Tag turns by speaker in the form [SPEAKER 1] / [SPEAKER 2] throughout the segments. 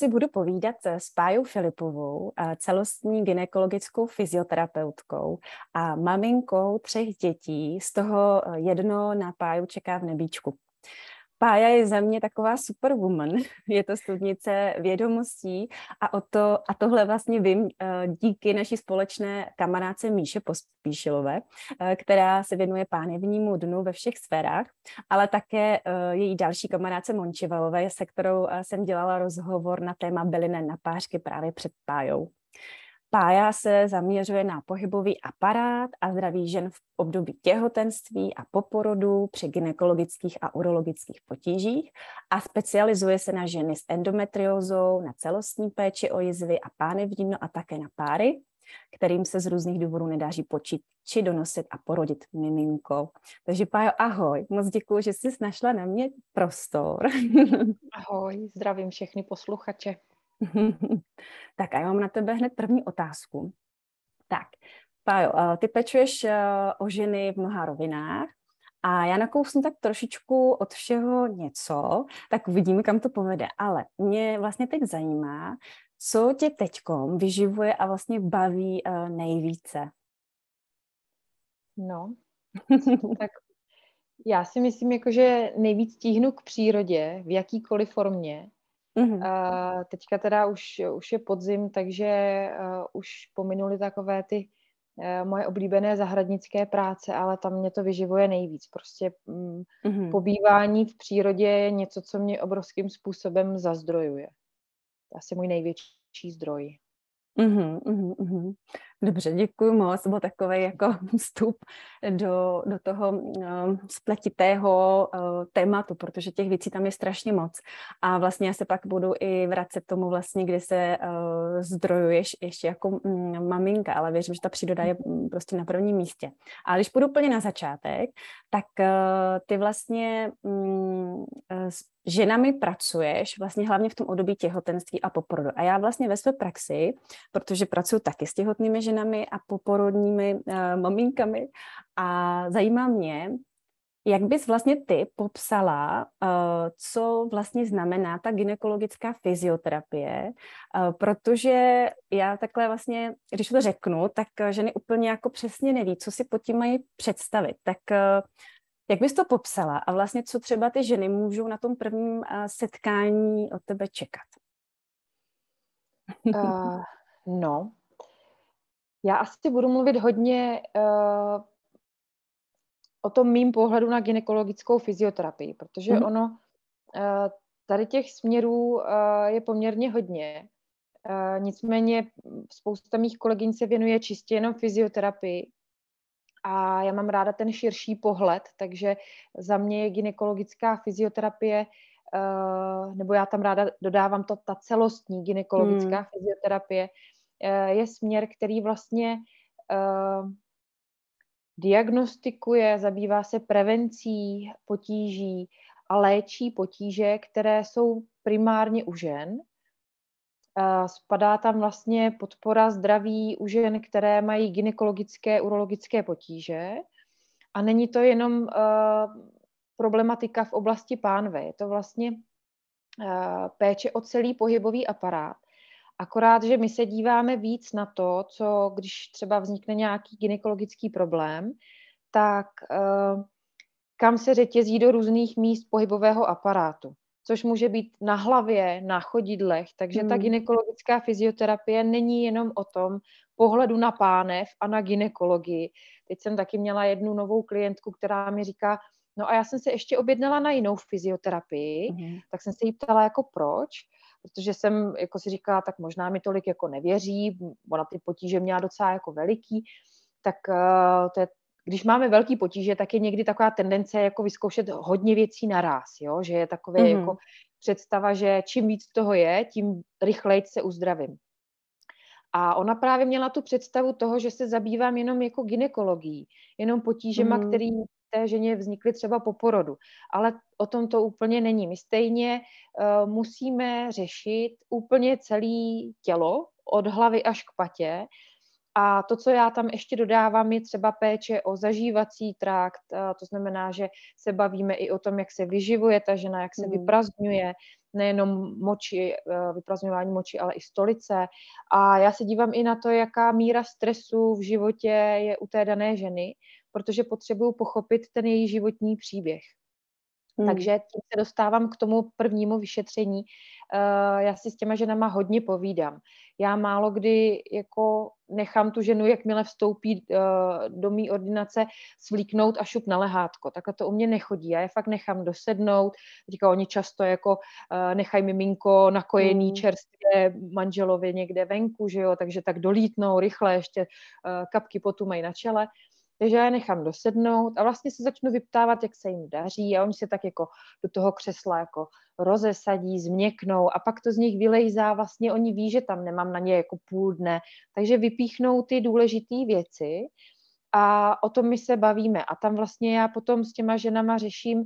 [SPEAKER 1] Si budu povídat s Pájou Filipovou, celostní ginekologickou fyzioterapeutkou a maminkou třech dětí, z toho jedno na Páju čeká v nebíčku. Pája je za mě taková superwoman. Je to studnice vědomostí a, o to, a tohle vlastně vím eh, díky naší společné kamarádce Míše Pospíšilové, eh, která se věnuje pánevnímu dnu ve všech sférách, ale také eh, její další kamarádce Mončivalové, se kterou jsem dělala rozhovor na téma bylinné napářky právě před Pájou. Pája se zaměřuje na pohybový aparát a zdraví žen v období těhotenství a poporodu při gynekologických a urologických potížích a specializuje se na ženy s endometriózou, na celostní péči o jizvy a pánevní a také na páry, kterým se z různých důvodů nedáží počít či donosit a porodit miminko. Takže Pájo, ahoj, moc děkuji, že jsi našla na mě prostor.
[SPEAKER 2] Ahoj, zdravím všechny posluchače.
[SPEAKER 1] tak a já mám na tebe hned první otázku. Tak, Pájo, eh, ty pečuješ eh, o ženy v mnoha rovinách a já nakousnu tak trošičku od všeho něco, tak uvidíme, kam to povede. Ale mě vlastně teď zajímá, co tě teďkom vyživuje a vlastně baví uh, nejvíce?
[SPEAKER 2] No, tak já si myslím, jako, že nejvíc tíhnu k přírodě v jakýkoliv formě Mm-hmm. Uh, teďka teda už, už je podzim, takže uh, už pominuli takové ty uh, moje oblíbené zahradnické práce, ale tam mě to vyživuje nejvíc. Prostě um, mm-hmm. pobývání v přírodě je něco, co mě obrovským způsobem zazdrojuje. To je asi můj největší zdroj.
[SPEAKER 1] Mm-hmm, mm-hmm. Dobře, děkuji moc. Byl takový jako vstup do, do toho uh, spletitého uh, tématu, protože těch věcí tam je strašně moc. A vlastně já se pak budu i vracet tomu vlastně, kdy se uh, zdrojuješ ještě jako um, maminka, ale věřím, že ta příroda je um, prostě na prvním místě. A když půjdu úplně na začátek, tak uh, ty vlastně um, s ženami pracuješ vlastně hlavně v tom období těhotenství a poporodu. A já vlastně ve své praxi, protože pracuji taky s těhotnými ženami a poporodními uh, maminkami a zajímá mě, jak bys vlastně ty popsala, uh, co vlastně znamená ta ginekologická fyzioterapie, uh, protože já takhle vlastně, když to řeknu, tak ženy úplně jako přesně neví, co si pod tím mají představit. Tak jak bys to popsala a vlastně co třeba ty ženy můžou na tom prvním setkání od tebe čekat?
[SPEAKER 2] Uh, no, já asi budu mluvit hodně uh, o tom mým pohledu na ginekologickou fyzioterapii, protože mm-hmm. ono uh, tady těch směrů uh, je poměrně hodně. Uh, nicméně spousta mých kolegyň se věnuje čistě jenom fyzioterapii a já mám ráda ten širší pohled, takže za mě je ginekologická fyzioterapie, uh, nebo já tam ráda dodávám to, ta celostní ginekologická hmm. fyzioterapie, uh, je směr, který vlastně uh, diagnostikuje, zabývá se prevencí potíží a léčí potíže, které jsou primárně u žen Spadá tam vlastně podpora zdraví u žen, které mají gynekologické, urologické potíže. A není to jenom problematika v oblasti pánve, je to vlastně péče o celý pohybový aparát. Akorát, že my se díváme víc na to, co když třeba vznikne nějaký gynekologický problém, tak uh, kam se řetězí do různých míst pohybového aparátu což může být na hlavě, na chodidlech. Takže hmm. ta ginekologická fyzioterapie není jenom o tom pohledu na pánev a na ginekologii. Teď jsem taky měla jednu novou klientku, která mi říká, no a já jsem se ještě objednala na jinou fyzioterapii, hmm. tak jsem se jí ptala jako proč, protože jsem jako si říkala, tak možná mi tolik jako nevěří, ona ty potíže měla docela jako veliký, tak uh, to je když máme velký potíže, tak je někdy taková tendence jako vyzkoušet hodně věcí naraz, jo? že je takové mm-hmm. jako představa, že čím víc toho je, tím rychleji se uzdravím. A ona právě měla tu představu toho, že se zabývám jenom jako ginekologií, jenom potížema, mm. který té ženě vznikly třeba po porodu. Ale o tom to úplně není. My stejně uh, musíme řešit úplně celé tělo, od hlavy až k patě, A to, co já tam ještě dodávám, je třeba péče o zažívací trakt, to znamená, že se bavíme i o tom, jak se vyživuje ta žena, jak se mm. vyprazňuje, nejenom moči, eh, vyprazňování moči, ale i stolice. A já se dívám i na to, jaká míra stresu v životě je u té dané ženy, protože potřebuju pochopit ten její životní příběh. Hmm. Takže tím se dostávám k tomu prvnímu vyšetření. Uh, já si s těma ženama hodně povídám. Já málo kdy jako nechám tu ženu, jakmile vstoupí uh, do mý ordinace, svlíknout a šup na lehátko. Takhle to u mě nechodí. Já je fakt nechám dosednout. Teďka oni často jako uh, nechají miminko nakojený hmm. čerstvě manželovi někde venku, že jo, takže tak dolítnou rychle, ještě uh, kapky potu mají na čele. Takže já je nechám dosednout a vlastně se začnu vyptávat, jak se jim daří a oni se tak jako do toho křesla jako rozesadí, změknou a pak to z nich vylejzá, vlastně oni ví, že tam nemám na ně jako půl dne, takže vypíchnou ty důležité věci a o tom my se bavíme a tam vlastně já potom s těma ženama řeším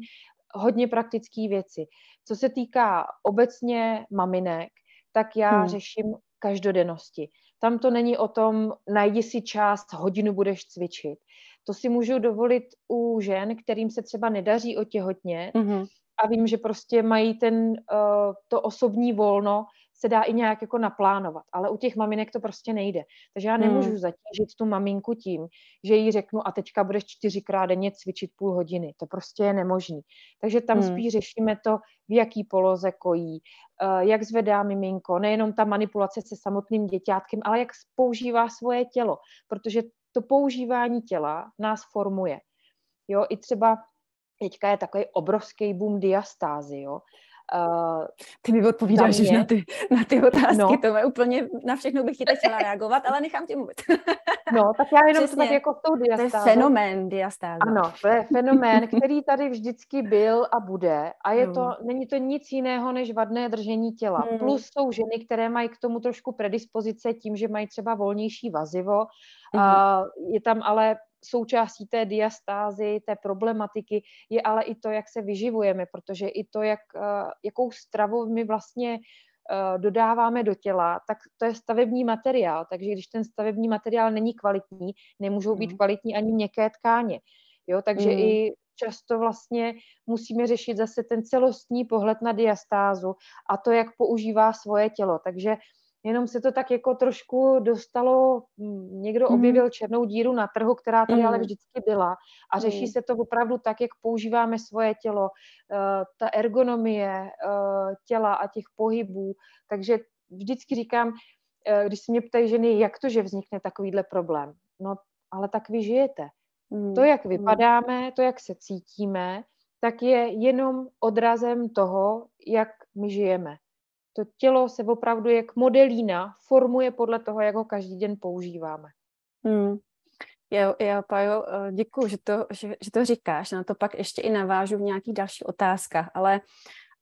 [SPEAKER 2] hodně praktické věci. Co se týká obecně maminek, tak já hmm. řeším každodennosti. Tam to není o tom, najdi si část, hodinu budeš cvičit. To si můžu dovolit u žen, kterým se třeba nedaří otěhotně mm-hmm. a vím, že prostě mají ten, uh, to osobní volno, se dá i nějak jako naplánovat, ale u těch maminek to prostě nejde. Takže já nemůžu hmm. zatížit tu maminku tím, že jí řeknu a teďka budeš čtyřikrát denně cvičit půl hodiny. To prostě je nemožný. Takže tam hmm. spíš řešíme to, v jaký poloze kojí, eh, jak zvedá miminko, nejenom ta manipulace se samotným děťátkem, ale jak používá svoje tělo, protože to používání těla nás formuje. Jo, i třeba teďka je takový obrovský boom diastázy, jo.
[SPEAKER 1] Uh, ty mi odpovídáš mě... na ty, na ty otázky, no. to je úplně, na všechno bych ti teď chtěla reagovat, ale nechám tě mluvit.
[SPEAKER 2] no, tak já jenom Přesně. to tak jako s tou diastázou.
[SPEAKER 1] To je fenomén diastáze.
[SPEAKER 2] Ano, to je fenomén, který tady vždycky byl a bude a je no. to, není to nic jiného než vadné držení těla. Hmm. Plus jsou ženy, které mají k tomu trošku predispozice tím, že mají třeba volnější vazivo, hmm. uh, je tam ale součástí té diastázy, té problematiky je ale i to, jak se vyživujeme, protože i to, jak, eh, jakou stravu my vlastně eh, dodáváme do těla, tak to je stavební materiál. Takže když ten stavební materiál není kvalitní, nemůžou být mm. kvalitní ani měkké tkáně. Jo, takže mm. i často vlastně musíme řešit zase ten celostní pohled na diastázu a to, jak používá svoje tělo. Takže jenom se to tak jako trošku dostalo, hm, někdo mm. objevil černou díru na trhu, která tady mm. ale vždycky byla a řeší mm. se to opravdu tak, jak používáme svoje tělo, uh, ta ergonomie uh, těla a těch pohybů, takže vždycky říkám, uh, když se mě ptají ženy, jak to, že vznikne takovýhle problém, no ale tak vy žijete. Mm. To, jak vypadáme, to, jak se cítíme, tak je jenom odrazem toho, jak my žijeme to tělo se opravdu jak modelína formuje podle toho, jak ho každý den používáme.
[SPEAKER 1] Hmm. Jo, jo, Pajo, eh, děkuji, že to, že, že to říkáš. Na to pak ještě i navážu v nějakých dalších otázkách, ale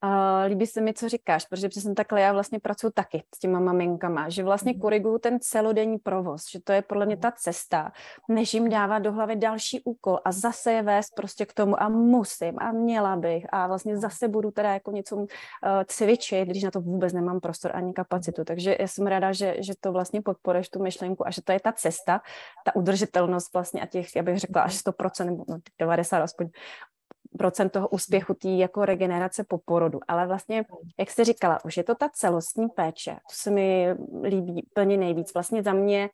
[SPEAKER 1] Uh, líbí se mi, co říkáš, protože přesně takhle já vlastně pracuji taky s těma maminkama, že vlastně mhm. koriguju ten celodenní provoz, že to je podle mě ta cesta, než jim dávat do hlavy další úkol a zase je vést prostě k tomu a musím a měla bych a vlastně zase budu teda jako něco uh, cvičit, když na to vůbec nemám prostor ani kapacitu. Takže já jsem ráda, že, že to vlastně podporuješ tu myšlenku a že to je ta cesta, ta udržitelnost vlastně a těch, já bych řekla až 100% nebo no, 90 aspoň procent toho úspěchu té jako regenerace po porodu. Ale vlastně, jak jste říkala, už je to ta celostní péče. To se mi líbí plně nejvíc. Vlastně za mě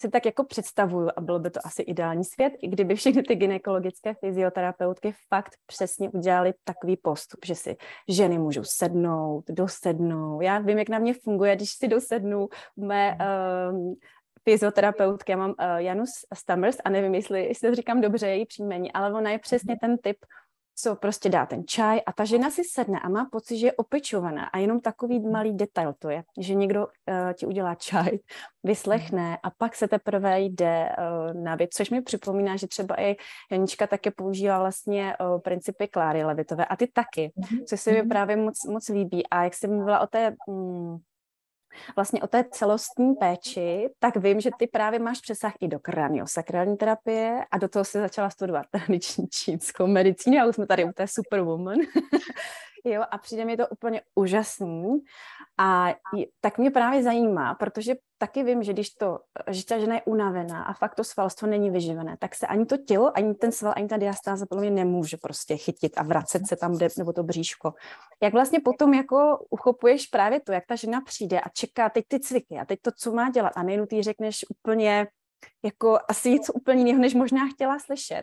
[SPEAKER 1] si tak jako představuju, a bylo by to asi ideální svět, i kdyby všechny ty gynekologické fyzioterapeutky fakt přesně udělali takový postup, že si ženy můžou sednout, dosednout. Já vím, jak na mě funguje, když si dosednu mé um, fyzioterapeutky, já mám uh, Janus Stammers a nevím, jestli, jestli to říkám dobře její příjmení, ale ona je přesně ten typ co prostě dá ten čaj a ta žena si sedne a má pocit, že je opečovaná a jenom takový malý detail to je, že někdo uh, ti udělá čaj, vyslechne a pak se teprve jde uh, na věc, což mi připomíná, že třeba i Janička také používá vlastně uh, principy Kláry Levitové a ty taky, mhm. což se mi mhm. právě moc, moc líbí a jak jsem mluvila o té um, vlastně o té celostní péči, tak vím, že ty právě máš přesah i do kraniosakrální terapie a do toho si začala studovat tradiční čínskou medicínu a už jsme tady u té superwoman. Jo, a přijde mi to úplně úžasný. A tak mě právě zajímá, protože taky vím, že když to, že ta žena je unavená a fakt to svalstvo není vyživené, tak se ani to tělo, ani ten sval, ani ta diastáza podle mě nemůže prostě chytit a vracet se tam, kde, nebo to bříško. Jak vlastně potom jako uchopuješ právě to, jak ta žena přijde a čeká teď ty cviky a teď to, co má dělat a nejenom ty řekneš úplně jako asi něco úplně jiného, než možná chtěla slyšet.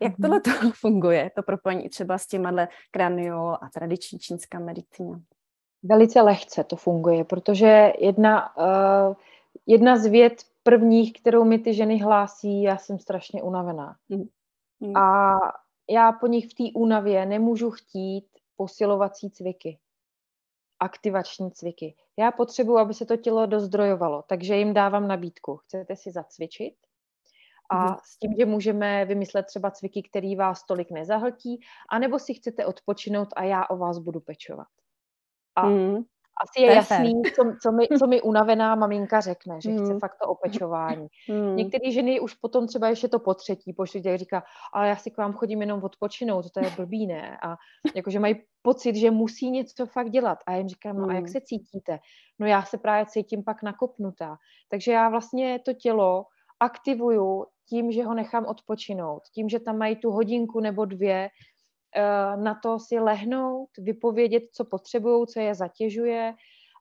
[SPEAKER 1] Jak mm-hmm. tohle to funguje, to propojení třeba s těma kranio a tradiční čínská medicína?
[SPEAKER 2] Velice lehce to funguje, protože jedna, uh, jedna z věd prvních, kterou mi ty ženy hlásí, já jsem strašně unavená. Mm. A já po nich v té únavě nemůžu chtít posilovací cviky, aktivační cviky. Já potřebuji, aby se to tělo dozdrojovalo, takže jim dávám nabídku. Chcete si zacvičit? A mm. s tím, že můžeme vymyslet třeba cviky, který vás tolik nezahltí, anebo si chcete odpočinout a já o vás budu pečovat. A mm. Asi je jasný, co, co, mi, co mi unavená maminka řekne, že mm. chce fakt to opečování. Mm. Některé ženy už potom třeba ještě to po třetí, po čtvrtě říká, ale já si k vám chodím jenom odpočinout, to je blbý, ne? A jakože mají pocit, že musí něco fakt dělat. A já jim říkám, no a jak mm. se cítíte? No já se právě cítím pak nakopnutá. Takže já vlastně to tělo aktivuju tím, že ho nechám odpočinout, tím, že tam mají tu hodinku nebo dvě na to si lehnout, vypovědět, co potřebují, co je zatěžuje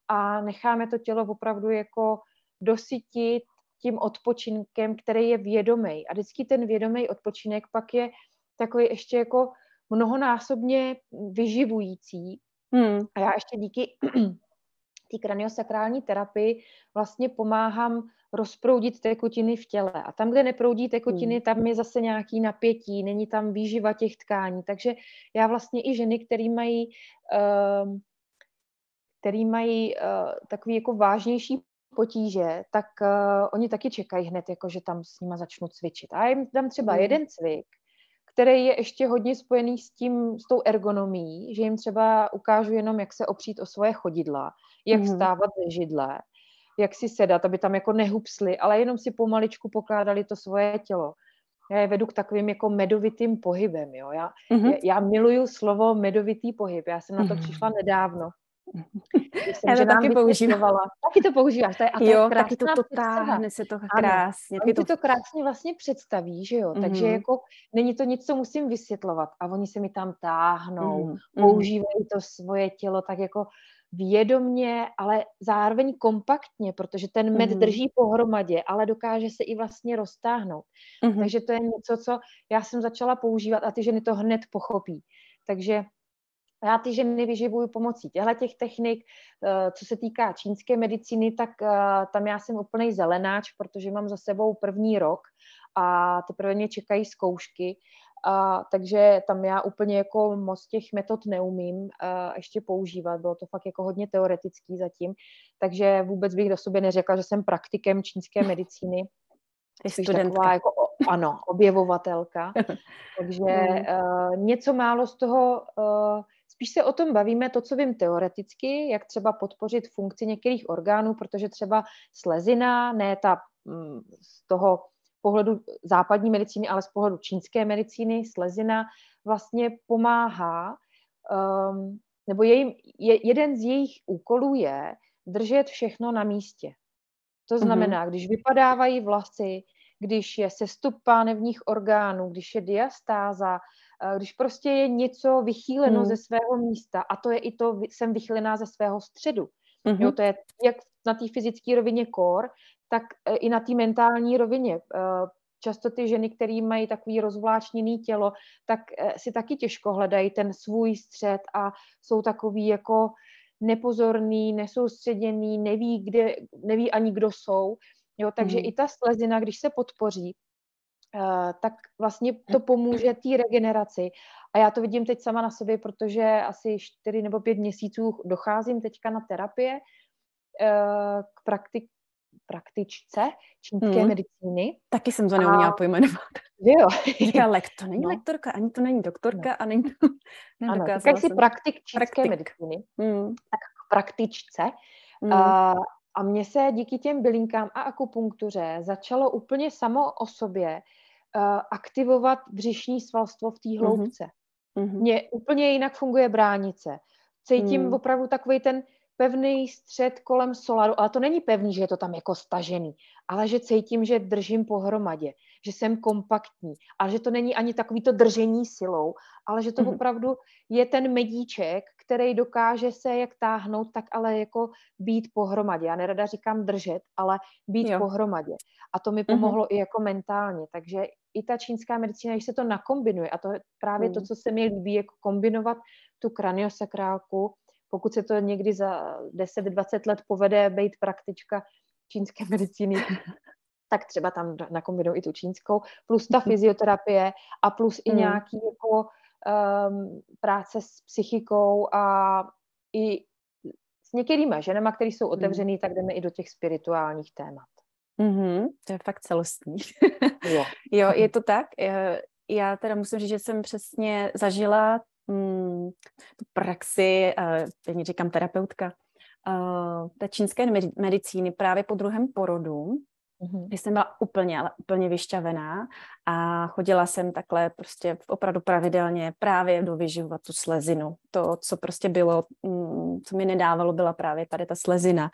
[SPEAKER 2] a necháme to tělo opravdu jako dosytit tím odpočinkem, který je vědomý. A vždycky ten vědomý odpočinek pak je takový ještě jako mnohonásobně vyživující. Hmm. A já ještě díky té kraniosakrální terapii vlastně pomáhám rozproudit tekutiny v těle. A tam, kde neproudí tekutiny, hmm. tam je zase nějaký napětí, není tam výživa těch tkání. Takže já vlastně i ženy, které mají, který mají uh, takový jako vážnější potíže, tak uh, oni taky čekají hned, jako že tam s nima začnu cvičit. A já jim dám třeba hmm. jeden cvik, který je ještě hodně spojený s tím, s tou ergonomií, že jim třeba ukážu jenom, jak se opřít o svoje chodidla, jak mm. stávat ze židle, jak si sedat, aby tam jako nehupsli, ale jenom si pomaličku pokládali to svoje tělo. Já je vedu k takovým jako medovitým pohybem, jo. Já, mm-hmm. já miluju slovo medovitý pohyb, já jsem na to mm-hmm. přišla nedávno.
[SPEAKER 1] Jsem, já to taky používám.
[SPEAKER 2] Taky to používáš. To je, a to
[SPEAKER 1] jo, je taky to, to táhne se to krásně.
[SPEAKER 2] Ano, to... to krásně vlastně představí, že jo. Mm-hmm. Takže jako není to nic, co musím vysvětlovat. A oni se mi tam táhnou, mm-hmm. používají to svoje tělo tak jako vědomně, ale zároveň kompaktně, protože ten med mm. drží pohromadě, ale dokáže se i vlastně roztáhnout. Mm. Takže to je něco, co já jsem začala používat a ty ženy to hned pochopí. Takže já ty ženy vyživuju pomocí těchto těch technik. Eh, co se týká čínské medicíny, tak eh, tam já jsem úplný zelenáč, protože mám za sebou první rok a teprve mě čekají zkoušky. A, takže tam já úplně jako moc těch metod neumím a, ještě používat, bylo to fakt jako hodně teoretický zatím, takže vůbec bych do sobě neřekla, že jsem praktikem čínské medicíny.
[SPEAKER 1] Studentka. Taková
[SPEAKER 2] jako, ano, objevovatelka. takže uh, něco málo z toho, uh, spíš se o tom bavíme, to, co vím teoreticky, jak třeba podpořit funkci některých orgánů, protože třeba slezina, ne ta mm, z toho pohledu západní medicíny, ale z pohledu čínské medicíny, slezina vlastně pomáhá, um, nebo je, je, jeden z jejich úkolů je držet všechno na místě. To mhm. znamená, mm-hmm. když vypadávají vlasy, když je sestup pánevních orgánů, když je diastáza, eh, když prostě je něco vychýleno mm. ze svého místa, a to je i to, jsem vychýlená ze svého středu. Mm-hmm. Jo, to je jak na té fyzické rovině kor, tak e, i na té mentální rovině. E, často ty ženy, které mají takový rozvláčněný tělo, tak e, si taky těžko hledají ten svůj střed a jsou takový jako nepozorný, nesoustředěný, neví, kde, neví ani, kdo jsou. Jo, takže mm. i ta slezina, když se podpoří, tak vlastně to pomůže té regeneraci. A já to vidím teď sama na sobě, protože asi 4 nebo 5 měsíců docházím teďka na terapie k praktik, praktičce čínské hmm. medicíny.
[SPEAKER 1] Taky jsem to neuměla a... pojmenovat.
[SPEAKER 2] Jo.
[SPEAKER 1] Říká, lek, to není no. lektorka, ani to není doktorka no. a není to...
[SPEAKER 2] Ano, tak si praktik čínské praktik. medicíny. Hmm. Tak k praktičce. Hmm. A, a mně se díky těm bylinkám a akupunktuře začalo úplně samo o sobě uh, aktivovat břišní svalstvo v té mhm. hloubce. Mm-hmm. Mně úplně jinak funguje bránice. Cítím mm. opravdu takový ten pevný střed kolem solaru, ale to není pevný, že je to tam jako stažený, ale že cítím, že držím pohromadě, že jsem kompaktní, ale že to není ani takový to držení silou, ale že to mm-hmm. opravdu je ten medíček, který dokáže se jak táhnout, tak ale jako být pohromadě. Já nerada říkám držet, ale být jo. pohromadě. A to mi mhm. pomohlo mm-hmm. i jako mentálně. Takže i ta čínská medicína, když se to nakombinuje, a to je právě mm. to, co se mi líbí, jako kombinovat tu kraniosakrálku, pokud se to někdy za 10-20 let povede být praktička čínské medicíny, tak třeba tam nakombinují i tu čínskou, plus ta mhm. fyzioterapie a plus i mm. nějaký jako um, práce s psychikou a i s některýma ženama, které jsou otevřený, mm. tak jdeme i do těch spirituálních témat.
[SPEAKER 1] Mm-hmm, to je fakt celostní. jo. jo, je to tak. Já teda musím říct, že jsem přesně zažila mm, tu praxi, uh, teď říkám terapeutka, uh, té čínské medicíny právě po druhém porodu, Mm-hmm. jsem byla úplně, ale úplně vyšťavená a chodila jsem takhle prostě opravdu pravidelně právě do vyživovat tu slezinu. To, co prostě bylo, mm, co mi nedávalo, byla právě tady ta slezina.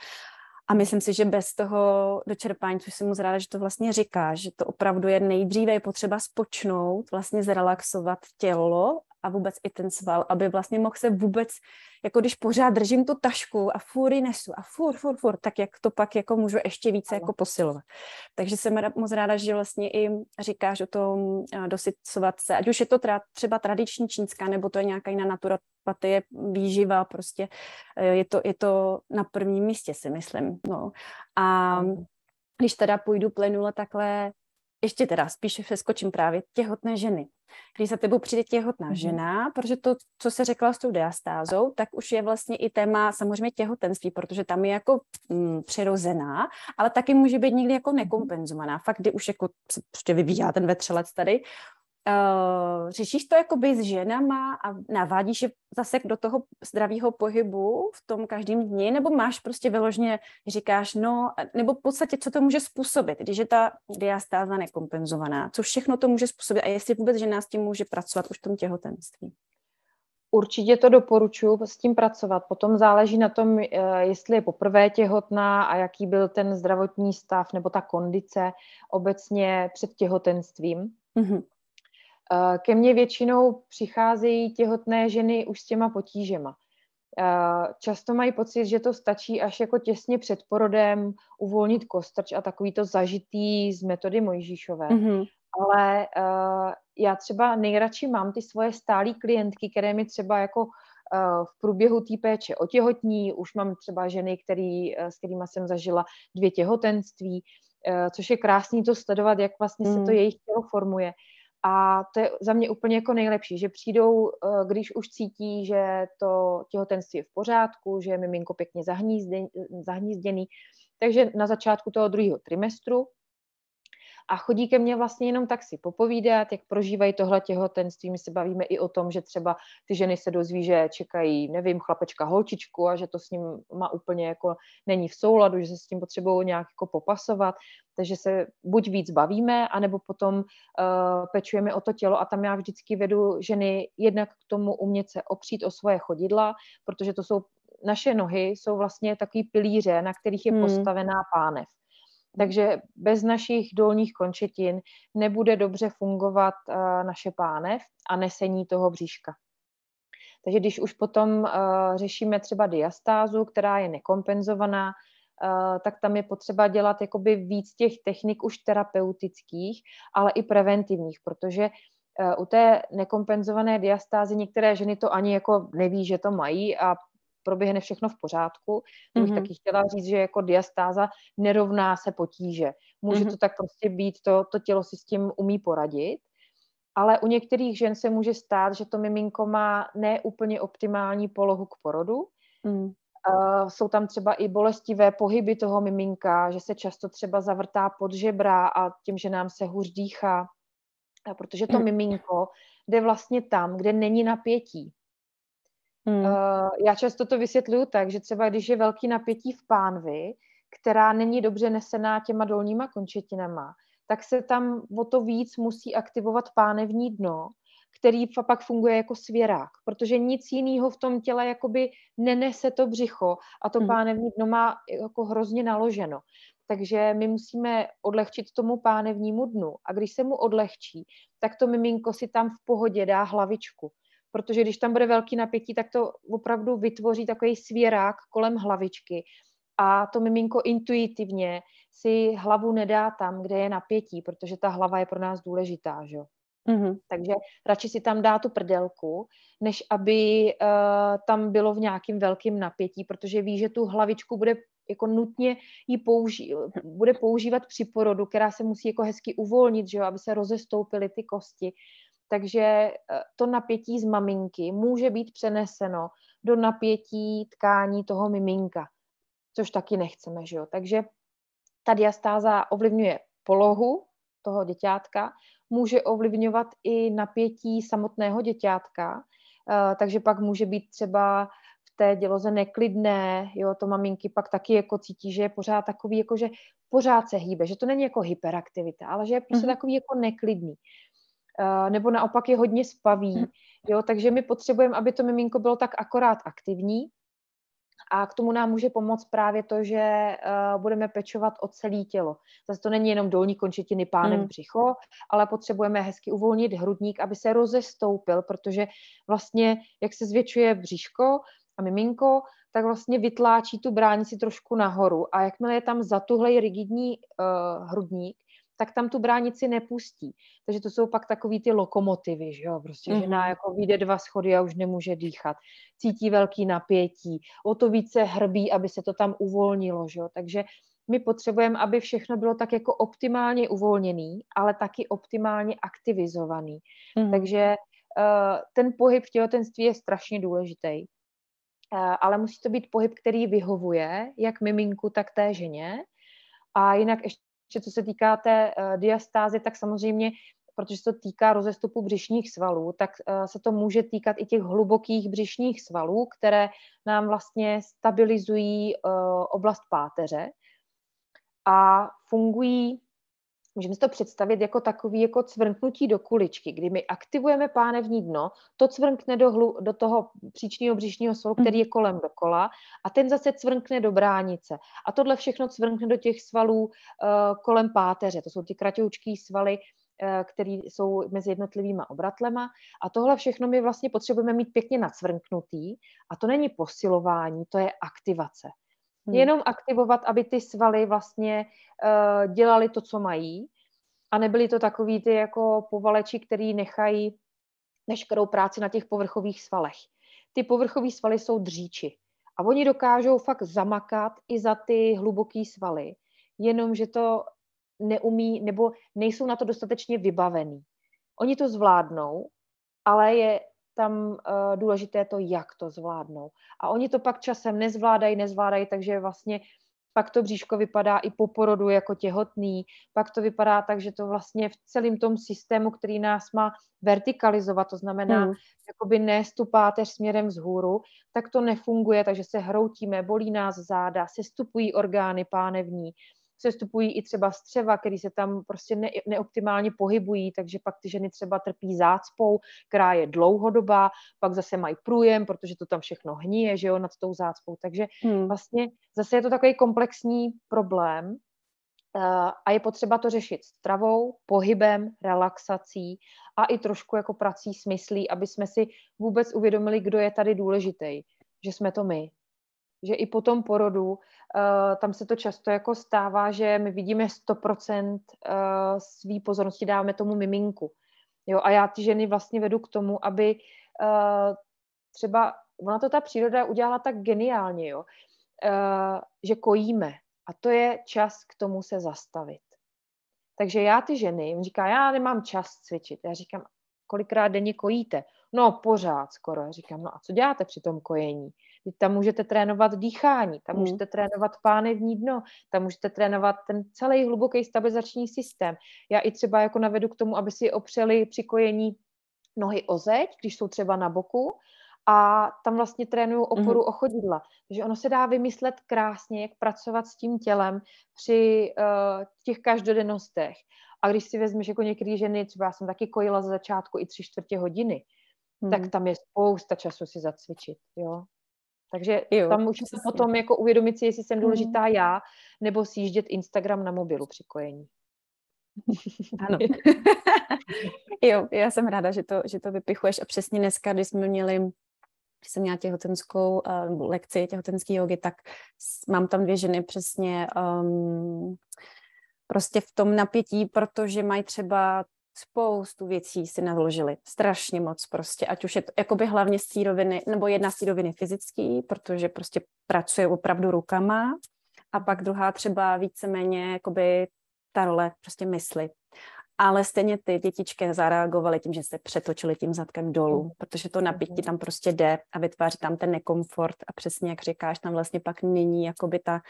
[SPEAKER 1] A myslím si, že bez toho dočerpání, což jsem moc ráda, že to vlastně říká, že to opravdu je nejdříve je potřeba spočnout, vlastně zrelaxovat tělo a vůbec i ten sval, aby vlastně mohl se vůbec, jako když pořád držím tu tašku a furt nesu a furt, furt, furt, tak jak to pak jako můžu ještě více jako posilovat. Takže jsem moc ráda, že vlastně i říkáš o tom dosycovat se, ať už je to třeba tradiční čínská, nebo to je nějaká jiná naturopatie, výživa, prostě e, je to, je to na prvním místě, si myslím. No. A když teda půjdu plynule takhle ještě teda spíše přeskočím právě těhotné ženy. Když za tebou přijde těhotná mm-hmm. žena, protože to, co se řekla s tou diastázou, tak už je vlastně i téma samozřejmě těhotenství, protože tam je jako mm, přirozená, ale taky může být někdy jako mhm. nekompenzovaná. Fakt, kdy už jako se prostě vyvíjá ten vetřelec tady, Uh, řešíš to jakoby s ženama a navádíš je zase do toho zdravého pohybu v tom každém dni, nebo máš prostě vyložně, říkáš, no, nebo v podstatě, co to může způsobit, když je ta diastáza nekompenzovaná, co všechno to může způsobit a jestli vůbec žena s tím může pracovat už v tom těhotenství.
[SPEAKER 2] Určitě to doporučuji s tím pracovat. Potom záleží na tom, eh, jestli je poprvé těhotná a jaký byl ten zdravotní stav nebo ta kondice obecně před těhotenstvím. Mm-hmm. Eh, ke mně většinou přicházejí těhotné ženy už s těma potížema. Eh, často mají pocit, že to stačí až jako těsně před porodem uvolnit kostrč a takový to zažitý z metody Mojžíšové. Mm-hmm. Ale uh, já třeba nejradši mám ty svoje stálí klientky, které mi třeba jako v průběhu té péče otěhotní, už mám třeba ženy, který, s kterými jsem zažila dvě těhotenství, což je krásný to sledovat, jak vlastně mm. se to mm. jejich tělo formuje. A to je za mě úplně jako nejlepší, že přijdou, eh, když už cítí, že to těhotenství je v pořádku, že je miminko pěkně zahnízděný. Takže na začátku toho druhého trimestru a chodí ke mně vlastně jenom tak si popovídat, jak prožívají tohle těhotenství. My se bavíme i o tom, že třeba ty ženy se dozví, že čekají, nevím, chlapečka, holčičku a že to s ním má úplně jako není v souladu, že se s tím potřebují nějak jako popasovat. Takže se buď víc bavíme, anebo potom uh, pečujeme o to tělo a tam já vždycky vedu ženy jednak k tomu umět se opřít o svoje chodidla, protože to jsou naše nohy jsou vlastně takový pilíře, na kterých je hmm. postavená pánev. Takže bez našich dolních končetin nebude dobře fungovat uh, naše pánev a nesení toho bříška. Takže když už potom uh, řešíme třeba diastázu, která je nekompenzovaná, uh, tak tam je potřeba dělat jakoby víc těch technik už terapeutických, ale i preventivních, protože u té nekompenzované diastázy některé ženy to ani jako neví, že to mají a proběhne všechno v pořádku. To bych mm-hmm. taky chtěla říct, že jako diastáza nerovná se potíže. Může mm-hmm. to tak prostě být, to, to tělo si s tím umí poradit, ale u některých žen se může stát, že to miminko má neúplně optimální polohu k porodu. Mm. Uh, jsou tam třeba i bolestivé pohyby toho miminka, že se často třeba zavrtá pod žebra a tím, že nám se hůř dýchá, protože to mm. miminko jde vlastně tam, kde není napětí. Hmm. Uh, já často to vysvětluju tak, že třeba když je velký napětí v pánvi, která není dobře nesená těma dolníma končetinama, tak se tam o to víc musí aktivovat pánevní dno, který pak funguje jako svěrák, protože nic jiného v tom těle jakoby nenese to břicho a to mm. pánevní dno má jako hrozně naloženo. Takže my musíme odlehčit tomu pánevnímu dnu a když se mu odlehčí, tak to miminko si tam v pohodě dá hlavičku. Protože když tam bude velký napětí, tak to opravdu vytvoří takový svěrák kolem hlavičky a to miminko intuitivně si hlavu nedá tam, kde je napětí, protože ta hlava je pro nás důležitá, že? Mm-hmm. Takže radši si tam dá tu prdelku, než aby uh, tam bylo v nějakým velkým napětí, protože ví, že tu hlavičku bude jako nutně ji použí, bude používat při porodu, která se musí jako hezky uvolnit, že jo, aby se rozestoupily ty kosti. Takže eh, to napětí z maminky může být přeneseno do napětí tkání toho miminka, což taky nechceme, že jo. Takže ta diastáza ovlivňuje polohu toho děťátka, může ovlivňovat i napětí samotného děťátka, eh, takže pak může být třeba v té děloze neklidné, jo, to maminky pak taky jako cítí, že je pořád takový, jako že pořád se hýbe, že to není jako hyperaktivita, ale že je prostě mm-hmm. takový jako neklidný. Uh, nebo naopak je hodně spavý, mhm. jo, takže my potřebujeme, aby to miminko bylo tak akorát aktivní, a k tomu nám může pomoct právě to, že uh, budeme pečovat o celé tělo. Zase to není jenom dolní končetiny, pánem mm. břicho, ale potřebujeme hezky uvolnit hrudník, aby se rozestoupil, protože vlastně, jak se zvětšuje bříško a miminko, tak vlastně vytláčí tu bránici trošku nahoru. A jakmile je tam zatuhlej rigidní uh, hrudník, tak tam tu bránici nepustí. Takže to jsou pak takový ty lokomotivy, že jo, prostě mm-hmm. žena jako vyjde dva schody a už nemůže dýchat, cítí velký napětí, o to více hrbí, aby se to tam uvolnilo, že jo, takže my potřebujeme, aby všechno bylo tak jako optimálně uvolněný, ale taky optimálně aktivizovaný. Mm-hmm. Takže uh, ten pohyb v těhotenství je strašně důležitý. Uh, ale musí to být pohyb, který vyhovuje jak miminku, tak té ženě. A jinak ještě že co se týká té uh, diastázy, tak samozřejmě protože se to týká rozestupu břišních svalů, tak uh, se to může týkat i těch hlubokých břišních svalů, které nám vlastně stabilizují uh, oblast páteře a fungují Můžeme si to představit jako takový jako cvrknutí do kuličky, kdy my aktivujeme pánevní dno, to cvrkne do, hlu, do toho příčního břišního svalu, který je kolem dokola a ten zase cvrkne do bránice. A tohle všechno cvrkne do těch svalů uh, kolem páteře. To jsou ty kratoučký svaly, uh, které jsou mezi jednotlivýma obratlema. A tohle všechno my vlastně potřebujeme mít pěkně nacvrknutý. A to není posilování, to je aktivace. Hmm. Jenom aktivovat, aby ty svaly vlastně uh, dělali to, co mají a nebyly to takový ty jako povaleči, který nechají veškerou práci na těch povrchových svalech. Ty povrchové svaly jsou dříči a oni dokážou fakt zamakat i za ty hluboké svaly, jenomže to neumí nebo nejsou na to dostatečně vybavený. Oni to zvládnou, ale je tam uh, důležité to, jak to zvládnou. A oni to pak časem nezvládají, nezvládají, takže vlastně pak to bříško vypadá i po porodu jako těhotný, pak to vypadá tak, že to vlastně v celém tom systému, který nás má vertikalizovat, to znamená hmm. jakoby nést tu páteř směrem vzhůru, tak to nefunguje, takže se hroutíme, bolí nás záda, sestupují orgány pánevní, sestupují i třeba střeva, který se tam prostě ne, neoptimálně pohybují, takže pak ty ženy třeba trpí zácpou, která je dlouhodobá, pak zase mají průjem, protože to tam všechno hníje, že jo, nad tou zácpou. Takže hmm. vlastně zase je to takový komplexní problém, eh, a je potřeba to řešit stravou, pohybem, relaxací a i trošku jako prací s myslí, aby jsme si vůbec uvědomili, kdo je tady důležitý, že jsme to my, že i po tom porodu uh, tam se to často jako stává, že my vidíme 100% uh, svý pozornosti dáváme tomu miminku. Jo, a já ty ženy vlastně vedu k tomu, aby uh, třeba, ona to ta příroda udělala tak geniálně, jo, že kojíme. A to je čas k tomu se zastavit. Takže já ty ženy, on říká, já nemám čas cvičit. Já říkám, kolikrát denně kojíte? No, pořád skoro. Já říkám, no a co děláte při tom kojení? Tam můžete trénovat dýchání, tam hmm. můžete trénovat pánevní dno, tam můžete trénovat ten celý hluboký stabilizační systém. Já i třeba jako navedu k tomu, aby si opřeli při kojení nohy o zeď, když jsou třeba na boku, a tam vlastně trénuju oporu mm-hmm. o chodidla. Takže ono se dá vymyslet krásně, jak pracovat s tím tělem při uh, těch každodennostech. A když si vezmeš jako některé ženy, třeba já jsem taky kojila za začátku i tři čtvrtě hodiny, hmm. tak tam je spousta času si zacvičit, jo. Takže jo, tam už přesně. potom jako uvědomit si, jestli jsem důležitá hmm. já, nebo sjíždět Instagram na mobilu při kojení.
[SPEAKER 1] Ano. jo, já jsem ráda, že to, že to vypichuješ a přesně dneska, když jsme měli když jsem měla těhotenskou uh, lekci těhotenské jogy, tak mám tam dvě ženy přesně um, prostě v tom napětí, protože mají třeba spoustu věcí si naložili, strašně moc prostě, ať už je to jakoby hlavně síroviny, nebo jedna síroviny fyzický, protože prostě pracuje opravdu rukama. A pak druhá třeba víceméně jakoby ta role prostě mysli. Ale stejně ty dětičky zareagovaly tím, že se přetočili tím zadkem dolů, protože to napětí tam prostě jde a vytváří tam ten nekomfort. A přesně jak říkáš, tam vlastně pak není jakoby ta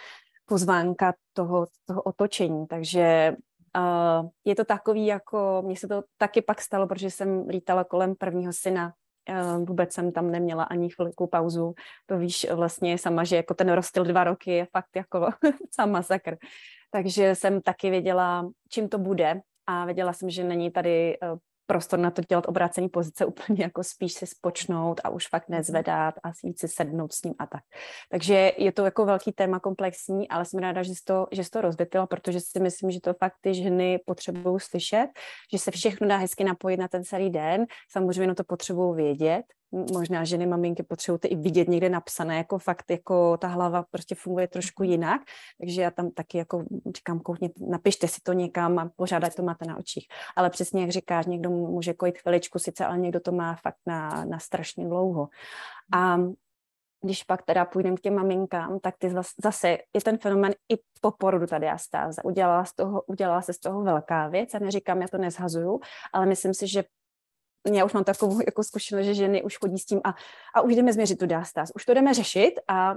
[SPEAKER 1] pozvánka toho, toho otočení, takže uh, je to takový jako, mně se to taky pak stalo, protože jsem lítala kolem prvního syna Uh, vůbec jsem tam neměla ani chvilku pauzu. To víš vlastně sama, že jako ten rozstyl dva roky je fakt jako sám masakr. Takže jsem taky věděla, čím to bude a věděla jsem, že není tady uh, prostor na to dělat obrácený pozice, úplně jako spíš se spočnout a už fakt mhm. nezvedat a víc si sednout s ním a tak. Takže je to jako velký téma komplexní, ale jsem ráda, že jsi to, že jsi to rozvětila, protože si myslím, že to fakt ty ženy potřebují slyšet, že se všechno dá hezky napojit na ten celý den. Samozřejmě no to potřebují vědět, možná ženy, maminky potřebují i vidět někde napsané, jako fakt, jako ta hlava prostě funguje trošku mhm. jinak, takže já tam taky jako říkám, koukně, napište si to někam a pořádat to máte na očích. Ale přesně jak říkáš, někdo může kojit chviličku sice, ale někdo to má fakt na, na strašně dlouho. A když pak teda půjdeme k těm maminkám, tak ty zase je ten fenomen i po porodu ta diastáze. Udělala, z toho, udělala se z toho velká věc a neříkám, já to nezhazuju, ale myslím si, že já už mám takovou jako zkušenost, že ženy už chodí s tím a, a už jdeme změřit tu diastáz, už to jdeme řešit a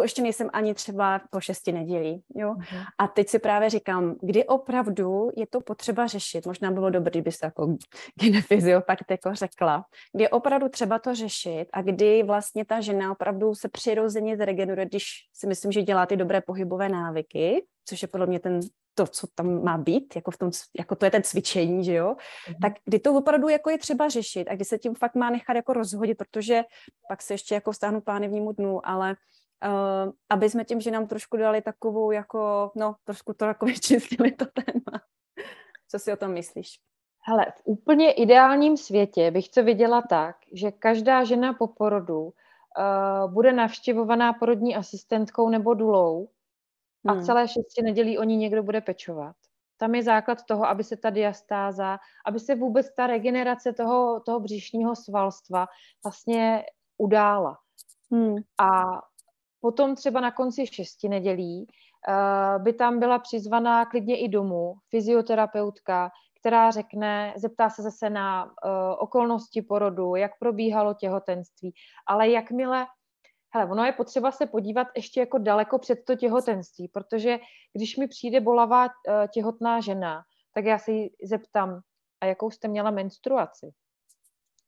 [SPEAKER 1] to ještě nejsem ani třeba po šesti nedělí, jo. Uh-huh. A teď si právě říkám, kdy opravdu je to potřeba řešit. Možná bylo dobré, kdyby se jako genefizio fakt jako řekla, kdy je opravdu třeba to řešit a kdy vlastně ta žena opravdu se přirozeně zregeneruje, když si myslím, že dělá ty dobré pohybové návyky, což je podle mě ten to, co tam má být, jako, v tom, jako to je ten cvičení, že jo, mm-hmm. tak kdy to opravdu jako je třeba řešit a kdy se tím fakt má nechat jako rozhodit, protože pak se ještě jako stáhnu pánevnímu dnu, ale uh, aby jsme tím, že nám trošku dali takovou jako, no, trošku to jako vyčistili to téma. Co si o tom myslíš?
[SPEAKER 2] Hele, v úplně ideálním světě bych to viděla tak, že každá žena po porodu uh, bude navštěvovaná porodní asistentkou nebo dulou a hmm. celé šesti nedělí o ní někdo bude pečovat. Tam je základ toho, aby se ta diastáza, aby se vůbec ta regenerace toho, toho břišního svalstva vlastně udála. Hmm. A potom třeba na konci šesti nedělí uh, by tam byla přizvaná klidně i domů fyzioterapeutka, která řekne, zeptá se zase na uh, okolnosti porodu, jak probíhalo těhotenství, ale jakmile Hele, ono je potřeba se podívat ještě jako daleko před to těhotenství, protože když mi přijde bolavá uh, těhotná žena, tak já se jí zeptám, a jakou jste měla menstruaci?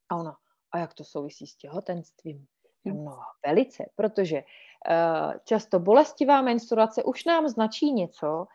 [SPEAKER 2] A ona, a jak to souvisí s těhotenstvím? Hm. No, velice, protože uh, často bolestivá menstruace už nám značí něco,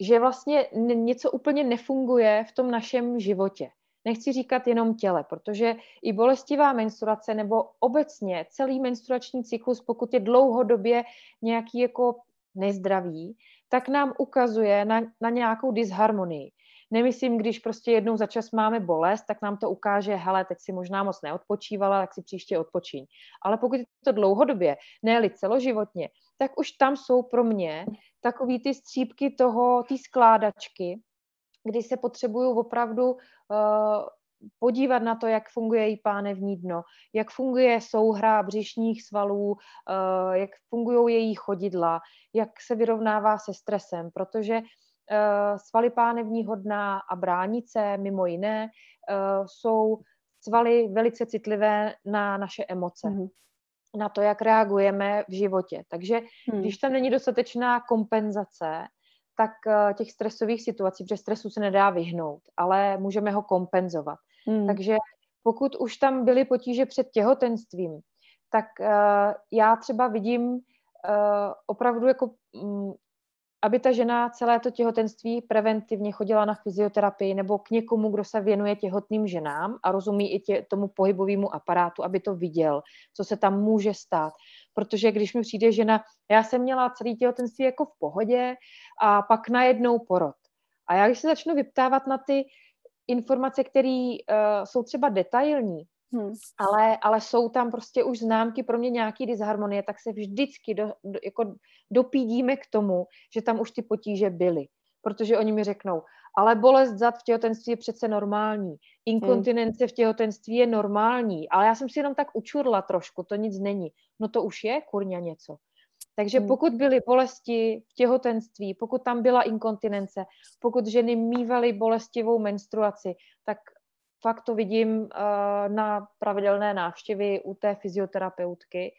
[SPEAKER 2] že vlastně něco úplně nefunguje v tom našem životě. Nechci říkat jenom těle, protože i bolestivá menstruace nebo obecně celý menstruační cyklus, pokud je dlouhodobě nějaký jako nezdravý, tak nám ukazuje na, na nějakou disharmonii. Nemyslím, když prostě jednou za čas máme bolest, tak nám to ukáže, hele, teď si možná moc neodpočívala, tak si příště odpočiň. Ale pokud je to dlouhodobě, ne celoživotně, tak už tam jsou pro mě takový ty střípky toho, ty skládačky, kdy se potřebuju opravdu uh, podívat na to, jak funguje její pánevní dno, jak funguje souhra břišních svalů, uh, jak fungují její chodidla, jak se vyrovnává se stresem, protože svaly pánevního dna a bránice, mimo jiné, uh, jsou svaly velice citlivé na naše emoce. Mm-hmm na to, jak reagujeme v životě. Takže hmm. když tam není dostatečná kompenzace, tak eh, těch stresových situací, protože stresu se nedá vyhnout, ale můžeme ho kompenzovat. Hmm. Takže pokud už tam byly potíže před těhotenstvím, tak uh, já třeba vidím uh, opravdu jako um, aby ta žena celé to těhotenství preventivně chodila na fyzioterapii nebo k někomu, kdo se věnuje těhotným ženám a rozumí i tě, tomu pohybovému aparátu, aby to viděl, co se tam může stát. Protože když mi přijde žena, já jsem měla celý těhotenství jako v pohodě a pak najednou porod. A já když se začnu vyptávat na ty informace, které uh, jsou třeba detailní, Hmm. Ale, ale jsou tam prostě už známky pro mě nějaký disharmonie, tak se vždycky do, do, jako dopídíme k tomu, že tam už ty potíže byly. Protože oni mi řeknou, ale bolest zad v těhotenství je přece normální. Inkontinence hmm. v těhotenství je normální. Ale já jsem si jenom tak učurla trošku, to nic není. No to už je kurňa něco. Takže hmm. pokud byly bolesti v těhotenství, pokud tam byla inkontinence, pokud ženy mývaly bolestivou menstruaci, tak fakt to vidím uh, na pravidelné návštěvy u té fyzioterapeutky.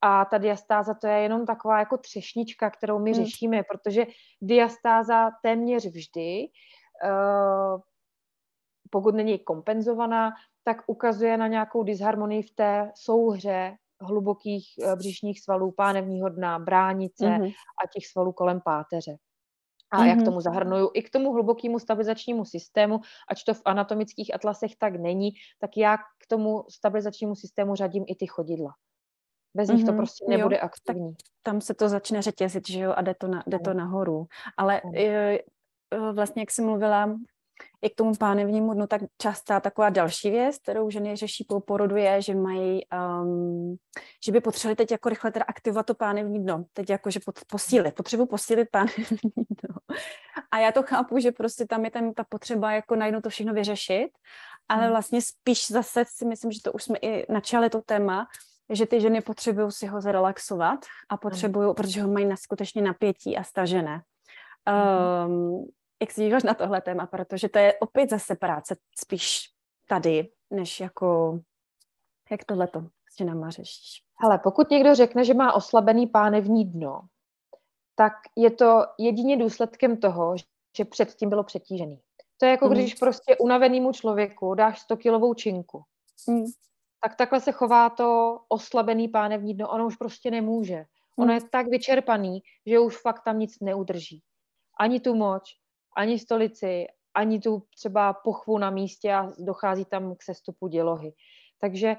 [SPEAKER 2] A ta diastáza to je jenom taková jako třešnička, kterou my hmm. řešíme, protože diastáza téměř vždy, uh, pokud není kompenzovaná, tak ukazuje na nějakou disharmonii v té souhře hlubokých uh, břišních svalů, pánevního dna, bránice mm-hmm. a těch svalů kolem páteře a mm-hmm. jak tomu zahrnuju i k tomu hlubokému stabilizačnímu systému, ač to v anatomických atlasech tak není, tak já k tomu stabilizačnímu systému řadím i ty chodidla. Bez nich mm-hmm. to mhm. prostě nebude jo, aktivní.
[SPEAKER 1] Tak tam se to začne řetězit, že jo, a jde to, na, jde to nahoru. Ale je, vlastně, jak jsi mluvila i k tomu pánevnímu dnu, tak častá taková další věc, kterou ženy řeší po porodu, je, že mají, um, že by potřebovali teď jako rychle teda aktivovat to pánevní dno, teď jako, že pot, posílit, potřebuji posílit pánevní dno. A já to chápu, že prostě tam je tam ta potřeba jako najednou to všechno vyřešit, ale hmm. vlastně spíš zase si myslím, že to už jsme i načali to téma, že ty ženy potřebují si ho zrelaxovat a potřebují, protože ho mají na skutečně napětí a stažené. Um, jak se díváš na tohle téma, protože to je opět zase práce spíš tady, než jako, jak tohleto s ženama řešíš?
[SPEAKER 2] Hele, pokud někdo řekne, že má oslabený pánevní dno, tak je to jedině důsledkem toho, že předtím bylo přetížený. To je jako mm. když prostě unavenému člověku dáš 100 kilovou činku. Mm. Tak takhle se chová to oslabený pánevní dno. Ono už prostě nemůže. Ono mm. je tak vyčerpaný, že už fakt tam nic neudrží. Ani tu moč, ani stolici, ani tu třeba pochvu na místě a dochází tam k sestupu dělohy. Takže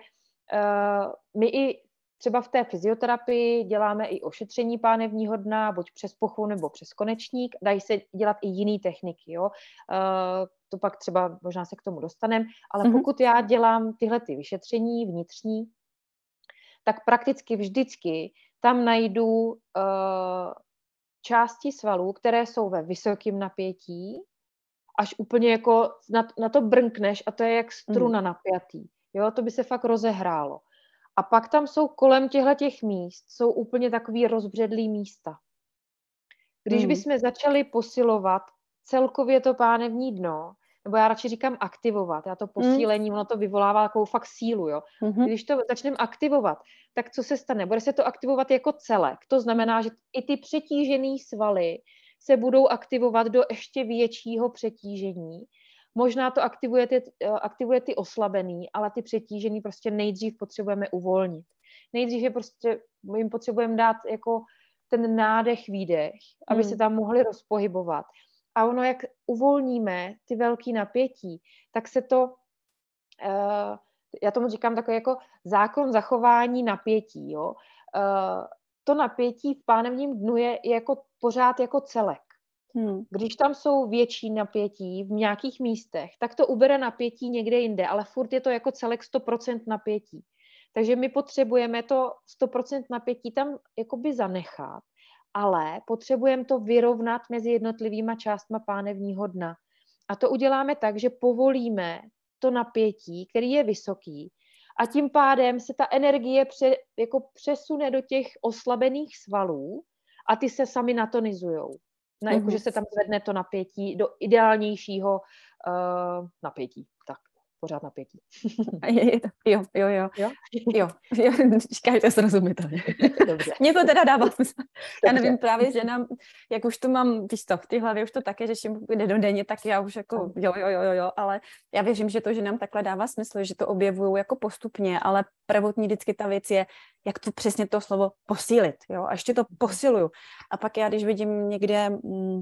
[SPEAKER 2] uh, my i třeba v té fyzioterapii děláme i ošetření pánevního dna, buď přes pochvu nebo přes konečník. Dají se dělat i jiné techniky, jo. Uh, to pak třeba možná se k tomu dostaneme, ale mm-hmm. pokud já dělám tyhle ty vyšetření vnitřní, tak prakticky vždycky tam najdu uh, části svalů, které jsou ve vysokém napětí, až úplně jako na, na to brnkneš a to je jak struna mm. napjatý. Jo, to by se fakt rozehrálo. A pak tam jsou kolem těchto těch míst, jsou úplně takový rozbředlý místa. Když mm. bychom začali posilovat celkově to pánevní dno, nebo já radši říkám aktivovat, já to posílení, mm. ono to vyvolává takovou fakt sílu, jo. Mm-hmm. Když to začneme aktivovat, tak co se stane? Bude se to aktivovat jako celek. To znamená, že i ty přetížené svaly se budou aktivovat do ještě většího přetížení. Možná to aktivuje ty, eh, aktivuje ty oslabený, ale ty přetížený prostě nejdřív potřebujeme uvolnit. Nejdřív je prostě, jim potřebujeme dát jako ten nádech, výdech, aby hmm. se tam mohli rozpohybovat. A ono, jak uvolníme ty velký napětí, tak se to, uh, já tomu říkám takový jako zákon zachování napětí, jo. Uh, to napětí v pánevním dnu je, je jako pořád jako celek. Hmm. Když tam jsou větší napětí v nějakých místech, tak to ubere napětí někde jinde, ale furt je to jako celek 100% napětí. Takže my potřebujeme to 100% napětí tam jakoby zanechat ale potřebujeme to vyrovnat mezi jednotlivýma částma pánevního dna. A to uděláme tak, že povolíme to napětí, který je vysoký, a tím pádem se ta energie pře, jako přesune do těch oslabených svalů a ty se sami natonizujou. Na, mm-hmm. že se tam zvedne to napětí do ideálnějšího uh, napětí. Pořád napětí.
[SPEAKER 1] jo, jo, jo. Jo? Jo, jo. říkáte srozumitelně. Dobře. Mně to teda dává smysl. Já nevím právě, že nám, jak už to mám, víš to, v té hlavě už to také řeším denně, tak já už jako jo, jo, jo, jo, jo, ale já věřím, že to, že nám takhle dává smysl, že to objevují jako postupně, ale prvotní vždycky ta věc je, jak to přesně to slovo posílit, jo, a ještě to posiluju. A pak já, když vidím někde mm,